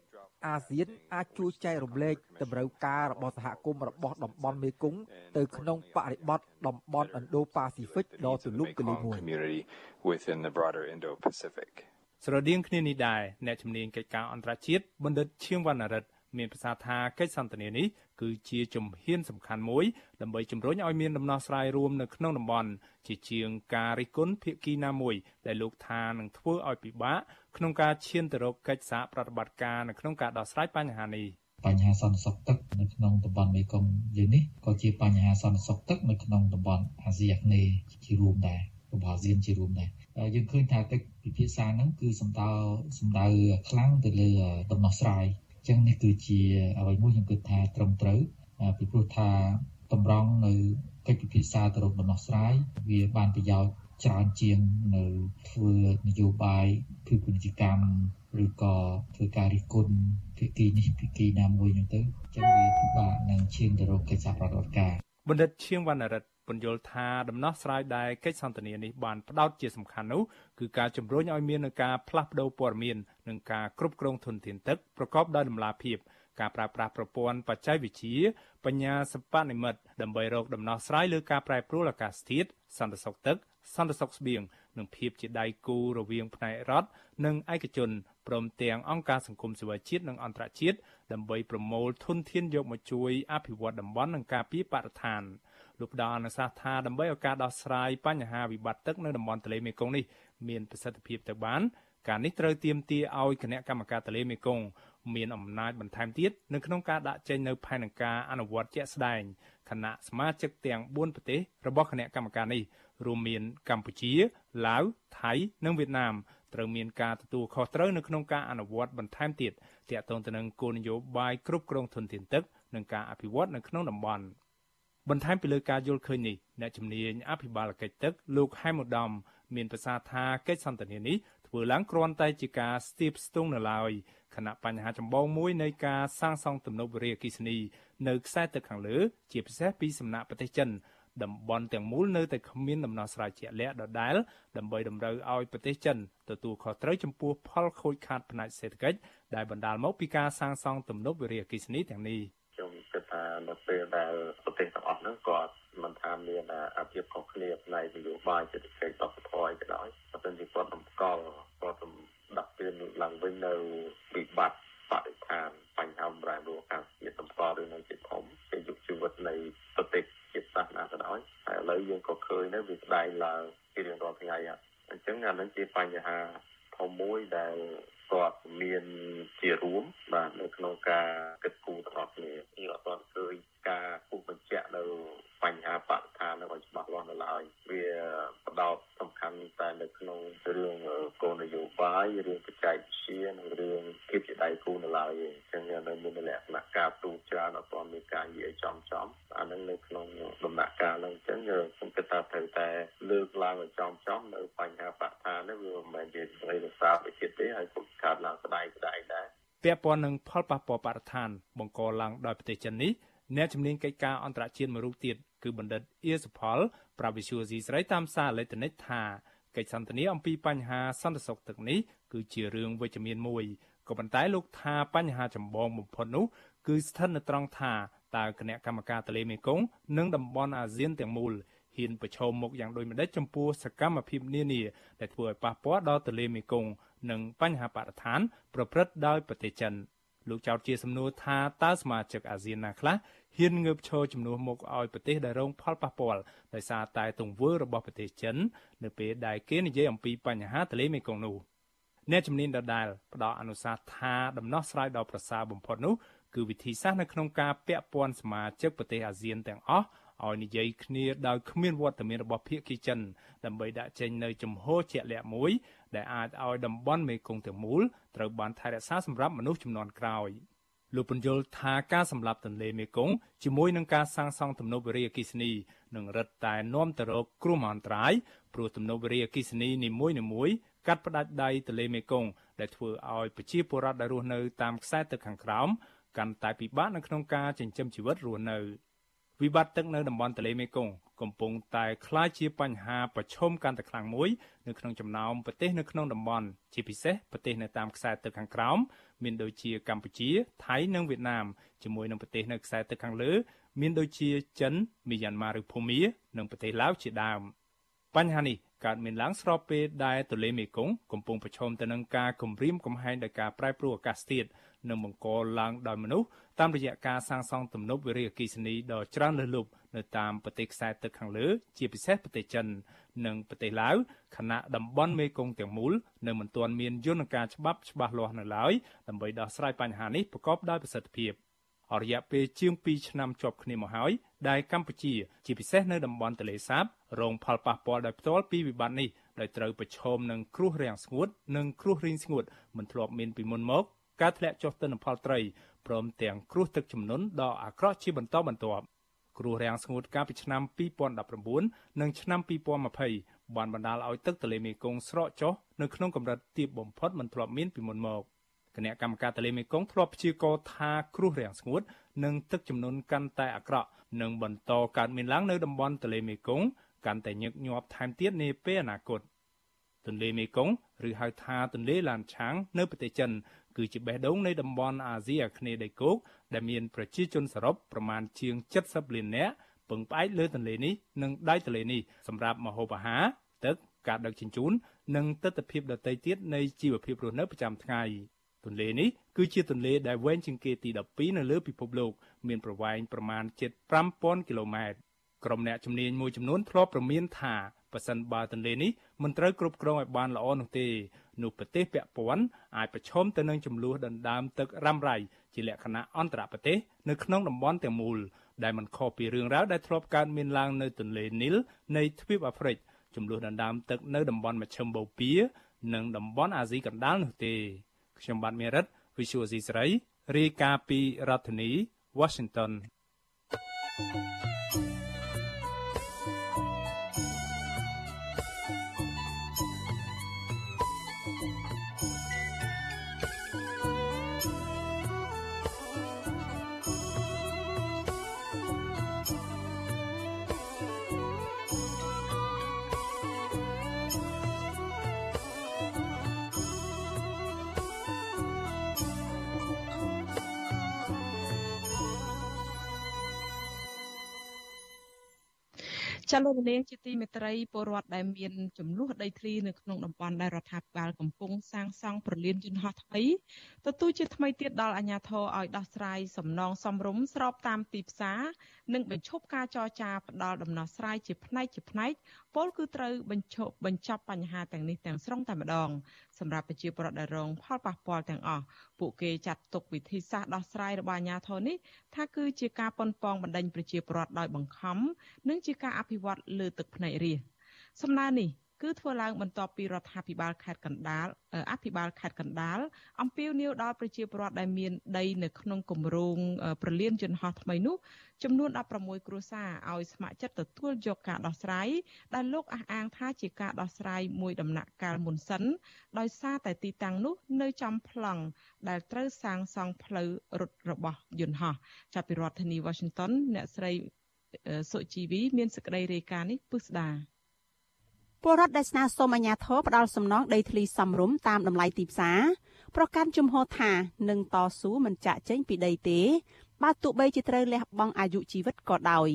អាស៊ានអាចជួយចែករំលែកតម្រូវការរបស់សហគមន៍របស់តំបន់មេគង្គទៅក្នុងបរិបទតំបន់ Indo-Pacific ដ៏ទូលំទូលាយមួយ within the broader Indo-Pacific ស្រដៀងគ្នានេះដែរអ្នកជំនាញកិច្ចការអន្តរជាតិបណ្ឌិតឈៀងវណ្ណរិទ្ធ មានប្រសាសន៍ថាកិច្ចសន្ទនានេះគឺជាជំហានសំខាន់មួយដើម្បីជំរុញឲ្យមានដំណោះស្រាយរួមនៅក្នុងតំបន់ជាជាងការរិះគន់ភាគីណាមួយដែលលោកថានឹងធ្វើឲ្យពិបាកក្នុងការឈានទៅរកកិច្ចសហប្រតិបត្តិការនៅក្នុងការដោះស្រាយបញ្ហានេះបញ្ហាសន្តិសុខទឹកនៅក្នុងតំបន់មេគង្គយើងនេះក៏ជាបញ្ហាសន្តិសុខទឹកនៅក្នុងតំបន់អាស៊ីអាគ្នេយ៍ជារួមដែររបស់អាស៊ានជារួមដែរយើងឃើញថាកិច្ចពិភាក្សាហ្នឹងគឺសំដៅសំដៅខ្លាំងទៅលើដំណោះស្រាយអញ្ចឹងនេះគឺជាអ្វីមួយខ្ញុំគិតថាត្រឹមត្រូវពីព្រោះថាតម្រង់នៅកិច្ចពិភាក្សាទៅរកដំណោះស្រាយវាបានប្រយោជន៍ច្រើនជាងនៅធ្វើនយោបាយគឺពាណិជ្ជកម្មឬក៏ធ្វើការរិះគន់ភាគីនេះភាគីណាមួយហ្នឹងទៅអញ្ចឹងវាពិបាកនឹងឈានទៅរកកិច្ចសហប្រតិបត្តិការបណ្ឌិតឈៀងវណ្ណរិទ្ធ ពន្យល់ថាដំណោះស្រាយដែលកិច្ចសន្ទនានេះបានផ្ដោតជាសំខាន់នោះគឺការជំរុញឲ្យមានការផ្លាស់ប្តូរព័ត៌មាននិងការគ្រប់គ្រងធនធានទឹកប្រកបដោយតម្លាភាពការប្រើប្រាស់ប្រព័ន្ធបច្ចេកវិទ្យាបញ្ញាសិប្បនិម្មិតដើម្បីរកដំណោះស្រាយលើការប្រែប្រួលអាកាសធាតុសន្តិសុខទឹកសន្តិសុខស្បៀងនិងភាពជាដៃគូរវាងផ្នែករដ្ឋនិងឯកជនព្រមទាំងអង្គការសង្គមស៊ីវិលជាតិនិងអន្តរជាតិដើម្បីប្រមូលធនធានយកមកជួយអភិវឌ្ឍតំបន់និងការពារបរិស្ថាន លោកផ្ដល់អនុសាសន៍ថាដើម្បីឲ្យការដោះស្រាយបញ្ហាវិបត្តិទឹកនៅតំបន់ទន្លេមេគង្គនេះមានប្រសិទ្ធភាពទៅបានការនេះត្រូវទាមទារឲ្យគណៈកម្មការទន្លេមេគង្គមានអំណាចបន្ថែមទៀតនៅក្នុងការដាក់ចេញនូវផែនការអនុវត្តជាក់ស្ដែងគណៈសមាជិកទាំង4ប្រទេសរបស់គណៈកម្មការនេះរួមមានកម្ពុជាឡាវថៃនិងវៀតណាមត្រូវមានការទទួលខុសត្រូវនៅក្នុងការអនុវត្តបន្ថែមទៀតទាក់ទងទៅនឹងគោលនយោបាយគ្រប់គ្រងធនធានទឹកនិងការអភិវឌ្ឍនៅក្នុងតំបន់ បន្ថែមពីលើការយល់ឃើញនេះអ្នកជំនាញអភិបាលកិច្ចទឹកលោកហែមឧត្តមមានប្រសាសន៍ថាកិច្ចសន្ទនានេះធ្វើឡើងគ្រាន់តែជាការស្ទាបស្ទង់នៅឡើយខណៈបញ្ហាចម្បងមួយនៃការសាងសង់ទំនប់វារីអគ្គិសនីនៅខ្សែទឹកខាងលើ ជាពិសេសពីសំណាក់ប្រទេសចិនតំបន់ទាំងមូលនៅតែគ្មានដំណោះស្រាយជាក់លាក់ដដែលដើម្បីតម្រូវឲ្យប្រទេសចិនទទួលខុសត្រូវចំពោះផលខូចខាតផ្នែកសេដ្ឋកិច្ចដែលបណ្ដាលមកពីការសាងសង់ទំនប់វារីអគ្គិសនីទាំងនេះខ្ញុំគិតថា នៅពេលដែលប្រទេសទាំងអស់ហ្នឹងគាត់មិនថាមានអាភិបខុសគ្នាផ្នែកនយោបាយសេដ្ឋកិច្ចបព្វធម៌អីក៏ដោយបើមិនជាគាត់តម្កល់គាត់ដាក់ពៀនឡើងវិញនៅវិបត្តិបរិស្ថានបញ្ហាបំរែបំរួលអាកាសធាតុតម្កល់រឿងនឹងជាធំជាយុគជីវិតនៃប្រទេសជាតិសាសនាក៏ដោយហើយឥឡូវយើងក៏ឃើញនៅវាស្ដែងឡើងជារៀងរាល់ថ្ងៃអញ្ចឹងអានឹងជាបញ្ហាធំមួយដែលគាត់មានជារួមបាទនៅក្នុងការគិតគូរទាំងអស់គ្នាយើងអត់ទាន់ឃើញការពុះបញ្ជាក់នៅបញ្ហាបរិស្ថាននៅឲ្យច្បាស់លាស់នៅឡើយវាបដោតសំខាន់តែនៅក្នុងរឿងគោលនយោ បាយរឿងបច្ចេកវិទ្យានិងរឿងភាពជាដៃគូនៅឡើយអញ្ចឹងនៅមានលក្ខណៈការទូច្រើនអត់ទាន់មានការនិយាយចំចំអានឹងនៅក្នុងដំណាក់កាលហ្នឹងអញ្ចឹងខ្ញុំគិតថាត្រូវតែលើកឡើងឲ្យចំចំនៅបញ្ហាបរិស្ថាននេះវាមិនមែនជាស្ដីរសារវិទ្យាទេហើយពុកកើតឡើងស្ដាយស្ដាយដែរពាក់ព័ន្ធនឹងផលប៉ះពាល់បរិស្ថានបង្កឡើងដោយប្រទេសចិននេះអ្នកជំនាញកិច្ចការអន្តរជាតិមួយរូបទៀតគឺបណ្ឌិតអៀសផលប្រាវិសុយស៊ីស្រីតាមសារអេឡិចត្រូនិកថា កិច្ចសន្ទនាអំពីបញ្ហាសន្តិសុខទឹកនេះគឺជារឿងវិជ្ជមានមួយក៏ប៉ុន្តែលោកថាបញ្ហាចម្បងបំផុតនោះគឺស្ថិតនៅត្រង់ថាតើគណៈកម្មការទន្លេមេគង្គនិងតំបន់អាស៊ានទាំងមូលហ៊ានប្រឈមមុខយ៉ាងដូចម្តេចចំពោះសកម្មភាពនានាដែលធ្វើឲ្យប៉ះពាល់ដល់ទន្លេមេគង្គនិងបញ្ហាបរិស្ថានប្រព្រឹត្តដោយប្រទេសចិន លោកចោទជាសំណួរថាតើសមាជិកអាស៊ានណាខ្លះហ៊ានងើបឈរជំនួសមុខឲ្យប្រទេសដែលរងផលប៉ះពាល់ដោយសារតែទង្វើរបស់ប្រទេសចិន នៅពេលដែលគេនិយាយអំពីបញ្ហាទន្លេមេគង្គនោះអ្នកជំនាញដដែលផ្ដល់អនុសាសន៍ថាដំណោះស្រាយដ៏ប្រសើរបំផុតនោះគឺវិធីសាស្ត្រនៅក្នុងការពាក់ព័ន្ធសមាជិកប្រទេសអាស៊ានទាំងអស់ឲ្យនិយាយគ្នាដោយគ្មានវត្តមានរបស់ភាគីចិនដើម្បីដាក់ចេញនៅជំហរជាក់លាក់មួយ ដែលអាចឲ្យតំបន់មេគង្គទាំងមូលត្រូវបានថែរក្សាសម្រាប់មនុស្សចំនួនក្រោយ។លោកពន្យល់ថាការសម្លាប់ទន្លេមេគង្គជាមួយនឹងការសាងសង់ទំនប់វារីអគ្គិសនីនឹងរឹតតែនាំទៅរកគ្រោះមហន្តរាយព្រោះទំនប់វារីអគ្គិសនីនីមួយៗកាត់ផ្ដាច់ដៃទន្លេមេគង្គដែលធ្វើឲ្យប្រជាពលរដ្ឋដែលរស់នៅតាមខ្សែទឹកខាងក្រោមកាន់តែពិបាកនៅក្នុងការចិញ្ចឹមជីវិតរស់នៅ វិបត្តិទឹកនៅតំបន់ទន្លេមេគង្គកំពុងតែក្លាយជាបញ្ហាប្រឈមកាន់តែខ្លាំងមួយនៅក្នុងចំណោមប្រទេសនៅក្នុងតំបន់ជាពិសេសប្រទេសនៅតាមខ្សែទឹកខាងក្រោមមានដូចជាកម្ពុជាថៃនិងវៀតណាមជាមួយនឹងប្រទេសនៅខ្សែទឹកខាងលើមានដូចជាចិនមីយ៉ាន់ម៉ាឬភូមានិងប្រទេសឡាវជាដើមបញ្ហានេះកើតមានឡើងស្របពេលដែលទន្លេមេគង្គកំពុងប្រឈមទៅនឹងការគំរាមកំហែងដោយការប្រែប្រួលអាកាសធាតុនិងបង្កឡើងដោយមនុស្ស តាមរយៈការសាងសង់ទំនប់វារីអគ្គិសនីដ៏ច្រើនលើសលប់នៅតាមប្រទេសខ្សែទឹកខាងលើ ជាពិសេសប្រទេសចិន និងប្រទេសឡាវខណៈតំបន់មេគង្គទាំងមូលនៅមិនទាន់មានយន្តការច្បាប់ច្បាស់លាស់នៅឡើយដើម្បីដោះស្រាយបញ្ហានេះប្រកបដោយប្រសិទ្ធភាពអរយៈពេលជាង2ឆ្នាំជាប់គ្នាមកហើយដែលកម្ពុជា ជាពិសេសនៅតំបន់ទន្លេសាបរងផលប៉ះពាល់ដោយផ្ទាល់ពីវិបត្តិនេះដោយត្រូវប្រឈមនឹងគ្រោះរាំងស្ងួត និងគ្រោះរីងស្ងួតមិនធ្លាប់មានពីមុនមកការធ្លាក់ចុះទិន្នផលត្រីព្រមទាំងគ្រោះទឹកជំនន់ដ៏អាក្រក់ជាបន្តបន្ទាប់គ្រោះរាំងស្ងួតកាលពីឆ្នាំ2019និងឆ្នាំ2020បានបណ្ដាលឲ្យទឹកទន្លេមេគង្គស្រកចុះនៅក្នុងកម្រិតទាបបំផុតមិនធ្លាប់មានពីមុនមកគណៈកម្មការទន្លេមេគង្គធ្លាប់ព្យាករណ៍ថាគ្រោះរាំងស្ងួត និងទឹកជំនន់កាន់តែអាក្រក់នឹងបន្តកើតមានឡើងនៅតំបន់ទន្លេមេគង្គកាន់តែញឹកញាប់ថែមទៀតនាពេលអនាគតទន្លេមេគង្គឬហៅថាទន្លេឡានឆាង នៅប្រទេសចិន គឺជាបេះដូងនៃតំបន់អាស៊ីអាគ្នេយ៍ដីគោកដែលមានប្រជាជនសរុបប្រមាណជាង70លាននាក់ពឹងផ្អែកលើទន្លេនេះនិងដៃទន្លេនេះសម្រាប់ម្ហូបអាហារទឹកការដឹកជញ្ជូននិងទស្សនវិជ្ជាដទៃទៀតនៃជីវភាពរស់នៅប្រចាំថ្ងៃទន្លេនេះគឺជាទន្លេដែលវែងជាងគេទី12នៅលើពិភពលោក មានប្រវែងប្រមាណជិត5000គីឡូម៉ែត្រក្រុមអ្នកជំនាញមួយចំនួនធ្លាប់ប្រមានថាប៉ះសិនបើទន្លេនេះមិនត្រូវគ្រប់គ្រងឲ្យបានល្អនោះទេ នោះប្រទេសពាក់ព័ន្ធអាចប្រឈមទៅនឹងចំនួនដណ្ដើមទឹករ៉ាំរ៉ៃជាលក្ខណៈអន្តរប្រទេសនៅក្នុងតំបន់ទាំងមូលដែលមិនខុសពីរឿងរ៉ាវដែលធ្លាប់កើតមានឡើងនៅទន្លេនីលនៃទ្វីបអាហ្វ្រិកចំនួនដណ្ដើមទឹកនៅតំបន់មជ្ឈិមបូព៌ានិងតំបន់អាស៊ីកណ្ដាលនោះទេខ្ញុំបាទមេរិត Visual C ស្រីរាយការណ៍ពីរដ្ឋធានី Washington thank you ចាលោកនាងជាទីមេត្រីពលរដ្ឋដែលមានចំនួនដីធ្លីនៅក្នុងតំបន់ដែលរដ្ឋាភិបាលកំពុងសាងសង់ប្រលានយន្តហោះថ្មីទទួលជាថ្មីទៀតដល់អាជ្ញាធរឲ្យដោះស្រាយសំណងសំរុំស្របតាមទីផ្សារនិងបញ្ឈប់ការចរចាផ្ដាល់ដំណោះស្រាយជាផ្នែកជាផ្នែកពលគឺត្រូវបញ្ឈប់បញ្ចប់បញ្ហាទាំងនេះទាំងស្រុងតែម្ដងសម្រាប់ប្រជាពលរដ្ឋដែលរងផលប៉ះពាល់ទាំងអស់ពួកគេចាត់ទុកវិធីសាស្ត្រដោះស្រាយរបស់អាជ្ញាធរនេះថាគឺជាការប៉ុនប៉ងបណ្ដេញប្រជាពលរដ្ឋដោយបង្ខំនិងជាការអភិវឌ្ឍលើទឹកភ្នែករាជសំណើនេះ គឺធ្វើឡើងបន្ទាប់ពីរដ្ឋាភិបាលខេត្តកណ្ដាលអភិបាលខេត្តកណ្ដាលអំពាវនាវដល់ប្រជាពលរដ្ឋដែលមានដីនៅក្នុងគម្រោងប្រលានយន្តហោះថ្មីនោះចំនួន16គ្រួសារឲ្យស្ម័គ្រចិត្តទទួលយកការដោះស្រាយដែលលោកអះអាងថាជាការដោះស្រាយមួយដំណាក់កាលមុនសិនដោយសារតែទីតាំងនោះនៅចំប្លង់ដែលត្រូវសាងសង់ផ្លូវរត់របស់យន្តហោះចាប់ពីរដ្ឋធានី Washington អ្នកស្រីសុជីវីមានសេចក្តីរាយការណ៍នេះពឹស្ដា ពលរដ្ឋដែលស្នើសុំអាជ្ញាធរផ្ដាល់សំណងដីធ្លីសមរម្យតាមតម្លៃទីផ្សារប្រកាន់ជំហរថានឹងតស៊ូមិនចាក់ចេញពីដីទេបើទោះបីជាត្រូវលះបង់អាយុជីវិតក៏ដោយ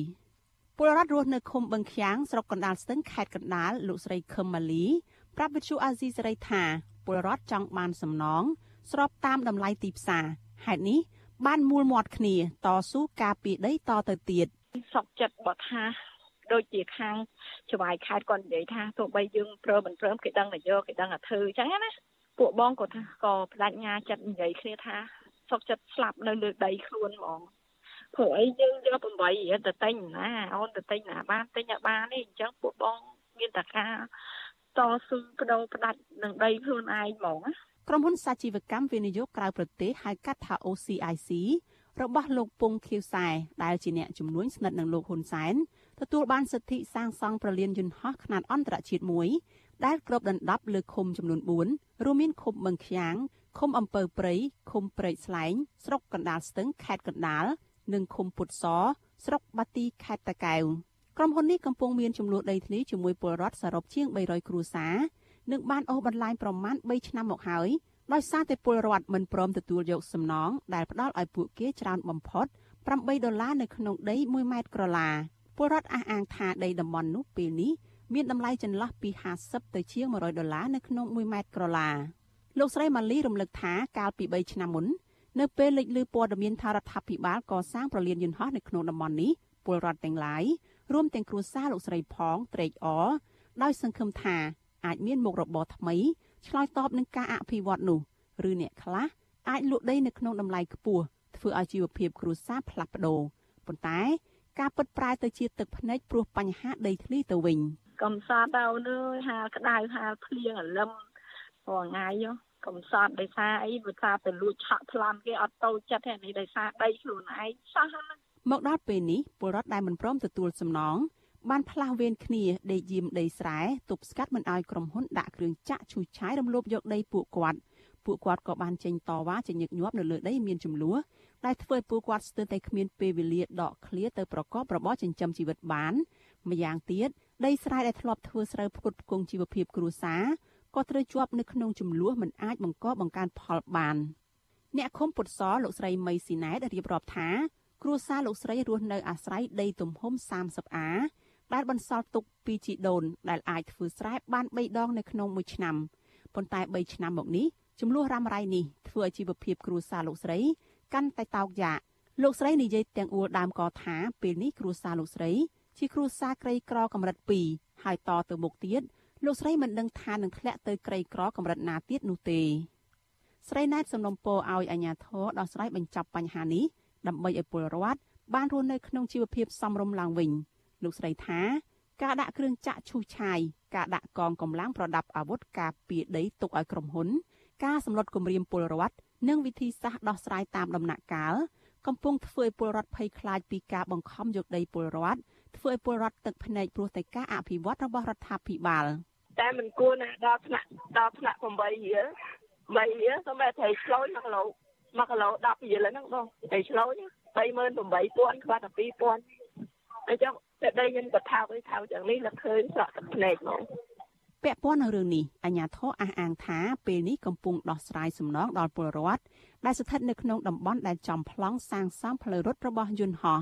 ពលរដ្ឋរស់នៅឃុំបឹងខាំងស្រុកកណ្ដាលស្ទឹងខេត្តកណ្ដាលលោកស្រីខឹមម៉ាលីប្រាប់វិទ្យុអាស៊ីសេរីថាពលរដ្ឋចង់បានសំណងស្របតាមតម្លៃទីផ្សារហេតុនេះបានមូលមាត់គ្នាតស៊ូការពីដីតទៅទៀតសុកចិត្តបើថា ដូចជាខាងច្បាយខេត្តគាត់និយាយថាទោះបីយើងព្រមមិនព្រមគេដឹងតែយកគេដឹងតែធ្វើអញ្ចឹងណាពួកបងក៏ថាក៏បដិញ្ញាចិត្តនិយាយគ្នាថាសុកចិត្តស្លាប់នៅលើដីខ្លួនហ្មងព្រោះអីយើងយក8រៀលទៅទិញណាអូនទៅទិញណាបានទិញឲ្យបាននេះអញ្ចឹងពួកបងមានតែការតស៊ូបដូរផ្ដាច់នឹងដីខ្លួនឯងហ្មងណាក្រុមហ៊ុនសាជីវកម្មវិនិយោគក្រៅប្រទេសហៅកាត់ថា OCIC របស់លោកពងខៀវសែដែលជាអ្នកជំនួញស្និទ្ធនឹងលោកហ៊ុនសែន ទទួលបានសិទ្ធិសាងសង់ប្រលានយន្តហោះខ្នាតអន្តរជាតិមួយដែលគ្របដណ្ដប់លើឃុំចំនួន4រួមមានឃុំបឹងខ្យាងឃុំអំពើព្រៃឃុំព្រែកស្លែងស្រុកកណ្ដាលស្ទឹងខេត្តកណ្ដាលនិងឃុំពុតសស្រុកបាទីខេត្តតាកែវក្រុមហ៊ុននេះកំពុងមានចំនួនដីធ្លីជាមួយពលរដ្ឋសរុបជាង300គ្រួសារនិងបានអូសបន្លាយប្រមាណ3ឆ្នាំមកហើយដោយសារតែពលរដ្ឋមិនព្រមទទួលយកសំណងដែលផ្ដល់ឲ្យពួកគេច្រើនបំផុត8ដុល្លារនៅក្នុងដី1ម៉ែត្រក្រឡា ពលរដ្ឋអះអាងថាដីតំបន់នោះពេលនេះមានតម្លៃចន្លោះពី50ទៅជាង100ដុល្លារនៅក្នុង1ម៉ែត្រក្រឡាលោកស្រីម៉ាលីរំលឹកថាកាលពី3ឆ្នាំមុននៅពេលលេចលឺព័ត៌មានថារដ្ឋាភិបាលកសាងប្រលានយន្តហោះនៅក្នុងតំបន់នេះពលរដ្ឋទាំងឡាយរួមទាំងគ្រួសារលោកស្រីផងត្រេកអរដោយសង្ឃឹមថាអាចមានមុខរបរថ្មីឆ្លើយតបនឹងការអភិវឌ្ឍនោះឬអ្នកខ្លះអាចលក់ដីនៅក្នុងតម្លៃខ្ពស់ធ្វើឲ្យជីវភាពគ្រួសារផ្លាស់ប្ដូរប៉ុន្តែ ការពិតប្រែទៅជាទឹកភ្នែកព្រោះបញ្ហាដីធ្លីទៅវិញកំសត់ទៅនឿយហាលក្តៅហាលភ្លៀងអលឹមព្រោះថ្ងៃកំសត់ដោយសារអីវាថាទៅលួចឆក់ប្លន់គេអត់តូចចិត្តទេនេះដោយសារដីខ្លួនឯងសោះហ្នឹងមកដល់ពេលនេះពលរដ្ឋដែលមិនព្រមទទួលសំណងបានផ្លាស់វេនគ្នាដេកយាមដីស្រែទប់ស្កាត់មិនឲ្យក្រុមហ៊ុនដាក់គ្រឿងចាក់ឈូសឆាយរំលោភយកដីពួកគាត់ពួកគាត់ក៏បានចេញតវ៉ាជាញឹកញាប់នៅលើដីមានចំនួន ដែលធ្វើឲ្យពួកគាត់ស្ទើរតែគ្មានពេលវេលាដកឃ្លាទៅប្រកបរបរចិញ្ចឹមជីវិតបានម្យ៉ាងទៀតដីស្រែដែលធ្លាប់ធ្វើស្រូវផ្គត់ផ្គង់ជីវភាពគ្រួសារក៏ត្រូវជាប់នៅក្នុងចំនួនមិនអាចបង្កបង្កើនផលបានអ្នកឃុំពុតសលោកស្រីមីស៊ីណែតរៀបរាប់ថាគ្រួសារលោកស្រីរស់នៅអាស្រ័យដីទំហំ30អាដែលបន្សល់ទុកពីជីដូនដែលអាចធ្វើស្រែបាន3ដងនៅក្នុងមួយឆ្នាំប៉ុន្តែ3ឆ្នាំមកនេះចំនួនរ៉ាំរ៉ៃនេះធ្វើឲ្យជីវភាពគ្រួសារលោកស្រី កាន់តែតោកយ៉ាកលោកស្រីនិយាយទាំងអួលដើមកថាពេលនេះគ្រួសារលោកស្រីជាគ្រួសារក្រីក្រកម្រិត2ហើយតទៅមុខទៀតលោកស្រីមិនដឹងថានឹងធ្លាក់ទៅក្រីក្រកម្រិតណាទៀតនោះទេស្រីណែតសំណុំពរឲ្យអាជ្ញាធរដោះស្រាយបញ្ចប់បញ្ហានេះដើម្បីឲ្យពលរដ្ឋបានរស់នៅក្នុងជីវភាពសមរម្យឡើងវិញលោកស្រីថាការដាក់គ្រឿងចាក់ឈូសឆាយការដាក់កងកម្លាំងប្រដាប់អាវុធការពារដីទុកឲ្យក្រុមហ៊ុន ការសម្លុតគម្រាមពលរដ្ឋ និងវិធីសាស្ត្រដោះស្រាយតាមដំណាក់កាលកំពុងធ្វើឲ្យពលរដ្ឋភ័យខ្លាចពីការបង្ខំយកដីពលរដ្ឋធ្វើឲ្យពលរដ្ឋទឹកភ្នែកព្រោះតែការអភិវឌ្ឍរបស់រដ្ឋាភិបាលតែមិនគួរណាដល់ថ្នាក់ដល់ថ្នាក់8រៀល3រៀលសម្រាប់ត្រីឆ្លូច1គីឡូ1គីឡូ10រៀលហ្នឹងបងត្រីឆ្លូច38000ខ្វះតែ2000អញ្ចឹងតែដីខ្ញុំក៏ថោកឲ្យថោកយ៉ាងនេះលឹកឃើញស្រក់ទឹកភ្នែកហ្មង ពាក់ព័ន្ធនឹងរឿងនេះអាជ្ញាធរអះអាងថាពេលនេះកំពុងដោះស្រាយសំណងដល់ពលរដ្ឋដែលស្ថិតនៅក្នុងតំបន់ដែលចំប្លង់សាងសង់ផ្លូវរត់របស់យន្តហោះ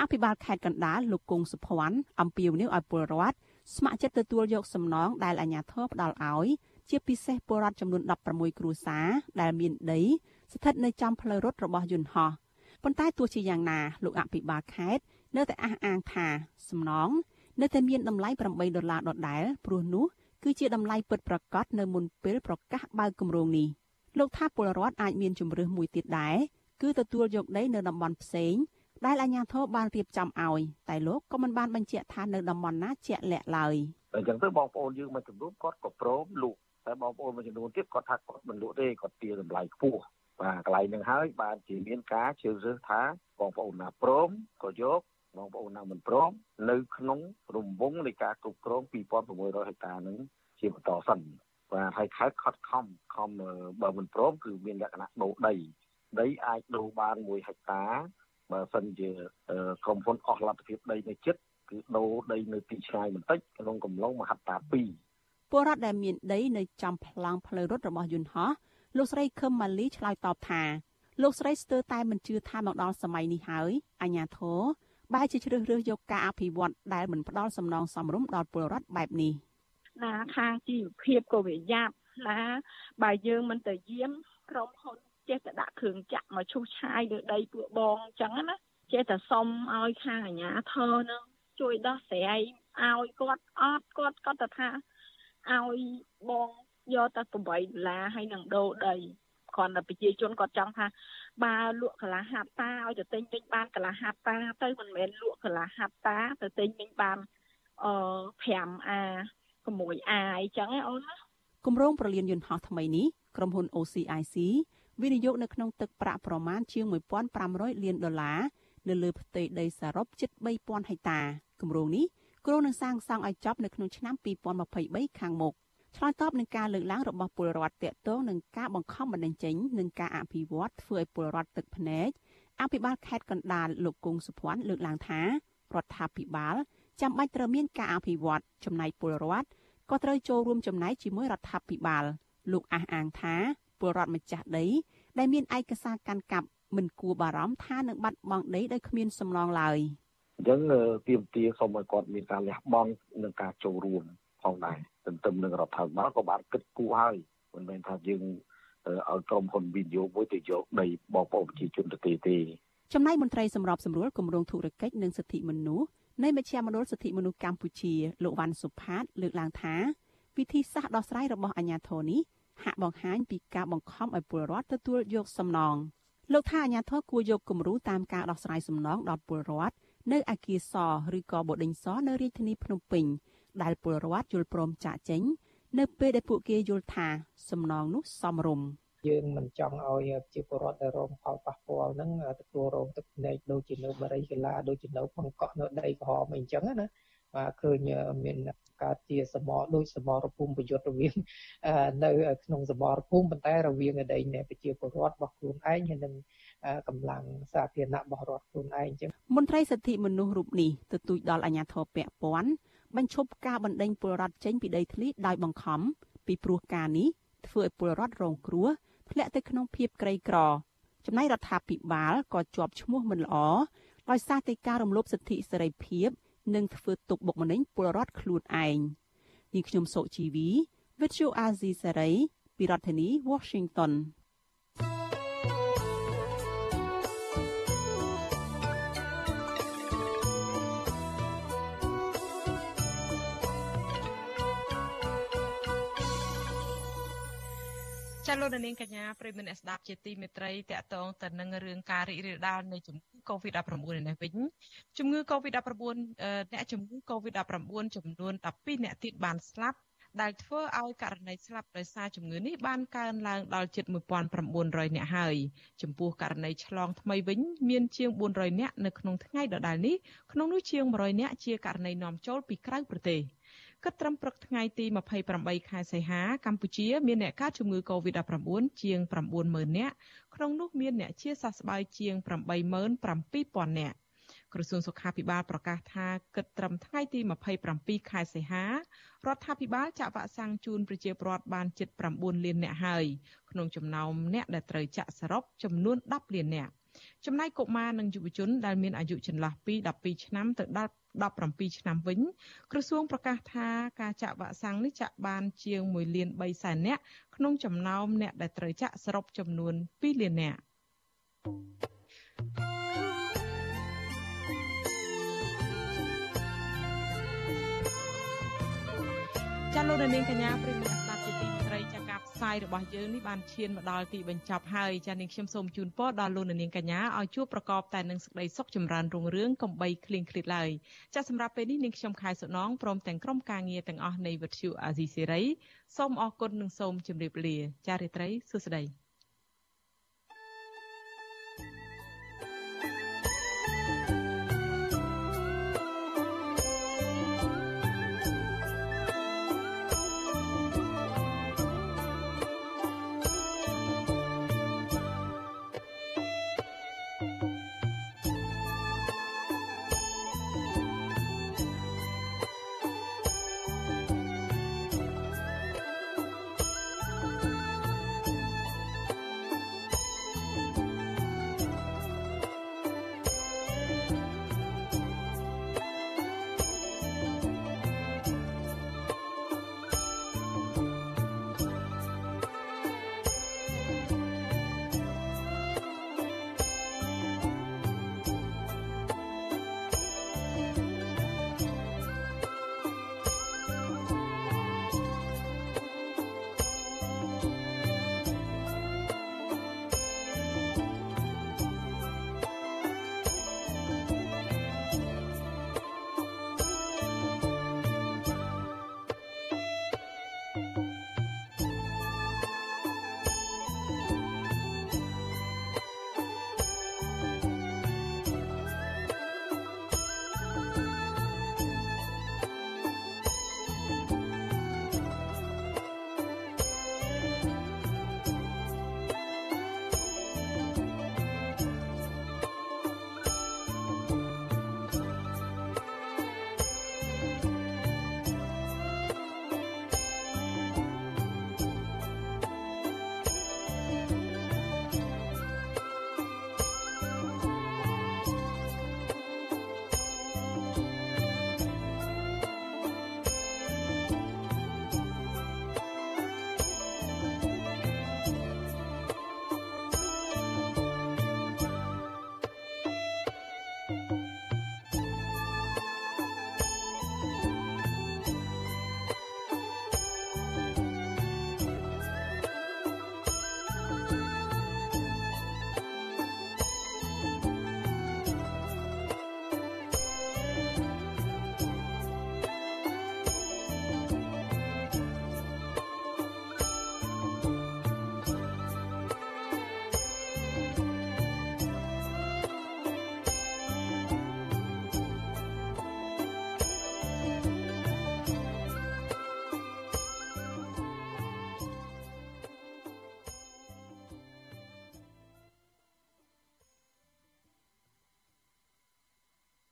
អភិបាលខេត្តកណ្ដាលលោកគង់សុភ័ណ្ឌអំពាវនាវឲ្យពលរដ្ឋស្ម័គ្រចិត្តទទួលយកសំណងដែលអាជ្ញាធរផ្ដល់ឲ្យជាពិសេសពលរដ្ឋចំនួន16គ្រួសារដែលមានដី ស្ថិតនៅចំផ្លូវរត់របស់យន្តហោះប៉ុន្តែទោះជាយ៉ាងណាលោកអភិបាលខេត្តនៅតែអះអាងថាសំណងនៅតែមានតម្លៃ8ដុល្លារដដែលព្រោះនោះ គឺជាតម្លៃពិតប្រាកដនៅមុនពេលប្រកាសបើកគម្រោងនេះលោកថាពលរដ្ឋអាចមានជំរឿសមួយទៀតដែរគឺទទួលយកដីនៅតំបន់ផ្សេងដែលអាជ្ញាធរបានរៀបចំឲ្យតែលោកក៏មិនបានបញ្ជាក់ថានៅតំបន់ណាជាក់លាក់ឡើយអញ្ចឹងទៅបងប្អូនយើងមួយចំនួនគាត់ក៏ព្រមលក់តែបងប្អូនមួយចំនួនទៀតគាត់ថាគាត់មិនលក់ទេគាត់ទាតម្លៃខ្ពស់បាទកន្លែងនឹងហើយបានជាមានការជ្រើសរើសថាបងប្អូនណាព្រមក៏យក បងប្អូនណាមិនព្រមនៅក្នុងរង្វង់នៃការគ្រប់គ្រង2600ហិកតានឹងជាបន្តសិនបាទហើយខេត្តខត់ខំខំបើមិនព្រមគឺមានលក្ខណៈដូរដីដីអាចដូរបាន1ហិកតាបើសិនជាក្រុមហ៊ុនអស់លទ្ធភាពដីនៅចិត្តគឺដូរដីនៅទីឆ្ងាយបន្តិចក្នុងកំឡុងមហត្តា2ពលរដ្ឋដែលមានដីនៅចំប្លង់ផ្លូវរត់របស់យន្តហោះលោកស្រីខឹមម៉ាលីឆ្លើយតបថាលោកស្រីស្ទើរតែមិនជឿថាមកដល់សម័យនេះហើយអាញាធរ បែរជាជ្រើសរើសយកការអភិវឌ្ឍដែលមិនផ្ដល់សំណងសមរម្យដល់ពលរដ្ឋបែបនេះណាខាងជីវភាពក៏វាយ៉ាប់ណាបើយើងមិនទៅយាមក្រុមហ៊ុនចេះតែដាក់គ្រឿងចាក់មកឈូសឆាយលើដីពួកបងអញ្ចឹងណាចេះតែសុំឲ្យខាងអាជ្ញាធរនឹងជួយដោះស្រាយឲ្យគាត់អត់គាត់គាត់ទៅថាឲ្យបងយកតែ8ដុល្លារហើយនឹងដូរដីគ្រាន់តែប្រជាជនគាត់ចង់ថា បើលក់កន្លះហាត់តាឲ្យទៅទិញវិញបានកន្លះហាត់តាទៅមិនមែនលក់កន្លះហាត់តាទៅទិញវិញបានអឺ 5A 6A អីចឹងណាអូនណាគម្រោងប្រលានយន្តហោះថ្មីនេះក្រុមហ៊ុន OCIC វិនិយោគនៅក្នុងទឹកប្រាក់ប្រមាណជាង1500លានដុល្លារនៅលើផ្ទៃដីសរុបជិត3000ហិកតាគម្រោងនេះគ្រោងនឹងសាងសង់ឲ្យចប់នៅក្នុងឆ្នាំ2023ខាងមុខ ឆ្លើយតបនឹងការលើកឡើងរបស់ពលរដ្ឋតាក់ទងនឹងការបង្ខំបណ្តេញចេញនិងការអភិវឌ្ឍធ្វើឲ្យពលរដ្ឋទឹកភ្នែកអភិបាលខេត្តកណ្ដាលលោកគង់សុភ័ណ្ឌលើកឡើងថារដ្ឋាភិបាលចាំបាច់ត្រូវមានការអភិវឌ្ឍចំណាយពលរដ្ឋក៏ត្រូវចូលរួមចំណែកជាមួយរដ្ឋាភិបាលលោកអះអាងថាពលរដ្ឋម្ចាស់ដី ដែលមានឯកសារកាន់កាប់មិនគួរបារម្ភថានឹងបាត់បង់ដីដោយគ្មានសំណងឡើយអញ្ចឹងទាមទារសូមឲ្យគាត់មានការលះបង់និងការចូលរួម ផងដែរទន្ទឹមនឹងរដ្ឋាភិបាលក៏បានគិតគូរហើយមិនមែនថាយើងឲ្យក្រុមហ៊ុនវិនិយោគមួយទៅយកដីបងប្អូនប្រជាជនទៅទេទេចំណែកមន្ត្រីសម្របសម្រួលគម្រោងធុរកិច្ចនិងសិទ្ធិមនុស្សនៃមជ្ឈមណ្ឌលសិទ្ធិមនុស្សកម្ពុជាលោកវ៉ាន់សុផាត លើកឡើងថាវិធីសាស្ត្រដោះស្រាយរបស់អាជ្ញាធរនេះហាក់បង្ហាញពីការបង្ខំឲ្យពលរដ្ឋទទួលយកសំណងលោកថាអាជ្ញាធរគួរយកគំរូតាមការដោះស្រាយសំណងដល់ពលរដ្ឋនៅអាគារសឬក៏បដិញសនៅរាជធានីភ្នំពេញ ដែលពលរដ្ឋយល់ព្រមចាក់ចេញ នៅពេលដែលពួកគេយល់ថាសំណងនោះសមរម្យយើងមិនចង់ឲ្យប្រជាពលរដ្ឋដែលរងផលប៉ះពាល់ហ្នឹងទទួលរងទឹកភ្នែកដូចជានៅបរិយាកាឡាដូចជានៅបង្កក់នៅដីក្រហមអីចឹងណាបាទឃើញមានកើតជាសមរដូចសមរភូមិប្រយុទ្ធរវាងនៅក្នុងសមរភូមិប៉ុន្តែរវាងដីនៃប្រជាពលរដ្ឋរបស់ខ្លួនឯងហើយនឹងកម្លាំងសាធារណៈរបស់រដ្ឋខ្លួនឯងចឹងមន្ត្រីសិទ្ធិមនុស្សរូបនេះទទូចដល់អាជ្ញាធរពាក់ព័ន្ធ បញ្ឈប់ការបណ្ដេញពលរដ្ឋចេញពីដីធ្លីដោយបង្ខំពីព្រោះការនេះធ្វើឲ្យពលរដ្ឋរងគ្រោះធ្លាក់ទៅក្នុងភាពក្រីក្រ ចំណែករដ្ឋាភិបាលក៏ជាប់ឈ្មោះមិនល្អដោយសារតែការរំលោភសិទ្ធិសេរីភាព និងធ្វើទុកបុកម្នេញពលរដ្ឋខ្លួនឯងនាងខ្ញុំសុជីវី Virtual Azizi Saray ពីរដ្ឋធានី Washington ចាលោកនាងកញ្ញាប្រិមនស្ដាប់ជាទីមេត្រីតកតងទៅនឹងរឿងការរីករាលដាលនៃជំងឺ Covid-19 នេះវិញជំងឺ Covid-19 អ្នកជំងឺ Covid-19 ចំនួន12អ្នកទៀតបានស្លាប់ដែលធ្វើឲ្យករណីស្លាប់ដោយសារជំងឺនេះបានកើនឡើងដល់ជិត1900អ្នកហើយចំពោះករណីឆ្លងថ្មីវិញមានជាង400អ្នកនៅក្នុងថ្ងៃដដែលនេះក្នុងនោះជាង100អ្នកជាករណីនាំចូលពីក្រៅប្រទេស។ គិតត្រឹមព្រឹកថ្ងៃទី28ខែសីហាកម្ពុជាមានអ្នកកើតជំងឺ Covid-19 ជាង90000នាក់ក្នុងនោះមានអ្នកជាសះស្បើយជាង87000នាក់ក្រសួងសុខាភិបាលប្រកាសថាគិតត្រឹមថ្ងៃទី27ខែសីហារដ្ឋាភិបាលចាក់វ៉ាក់សាំងជូនប្រជាពលរដ្ឋបានជិត9លាននាក់ហើយក្នុងចំណោមអ្នកដែលត្រូវចាក់សរុបចំនួន10លាននាក់ចំណែកកុមារនិងយុវជនដែលមានអាយុចន្លោះពី12ឆ្នាំទៅដល់ 17ឆ្នាំវិញក្រសួងប្រកាសថាការចាក់វ៉ាក់សាំងនេះចាក់បានជាង1លាន3សែននាក់ក្នុងចំណោមអ្នកដែលត្រូវចាក់សរុបចំនួន2លាននាក់ចាលោកនាងកញ្ញាប្រិមត្ត សាយរបស់យើងនេះបានឈានមកដល់ទីបញ្ចប់ហើយចានាងខ្ញុំសូមជូនពរដល់លោកនាងកញ្ញាឲ្យជួបប្រកបតែនឹងសេចក្តីសុខចម្រើនរុងរឿងកំបីគ្លៀងគ្លាតឡើយចាសម្រាប់ពេលនេះនាងខ្ញុំខែសុណងព្រមទាំងក្រុមការងារទាំងអស់នៃវិទ្យុអាស៊ីសេរីសូមអរគុណនិងសូមជម្រាបលាចារីត្រីសុស្ដី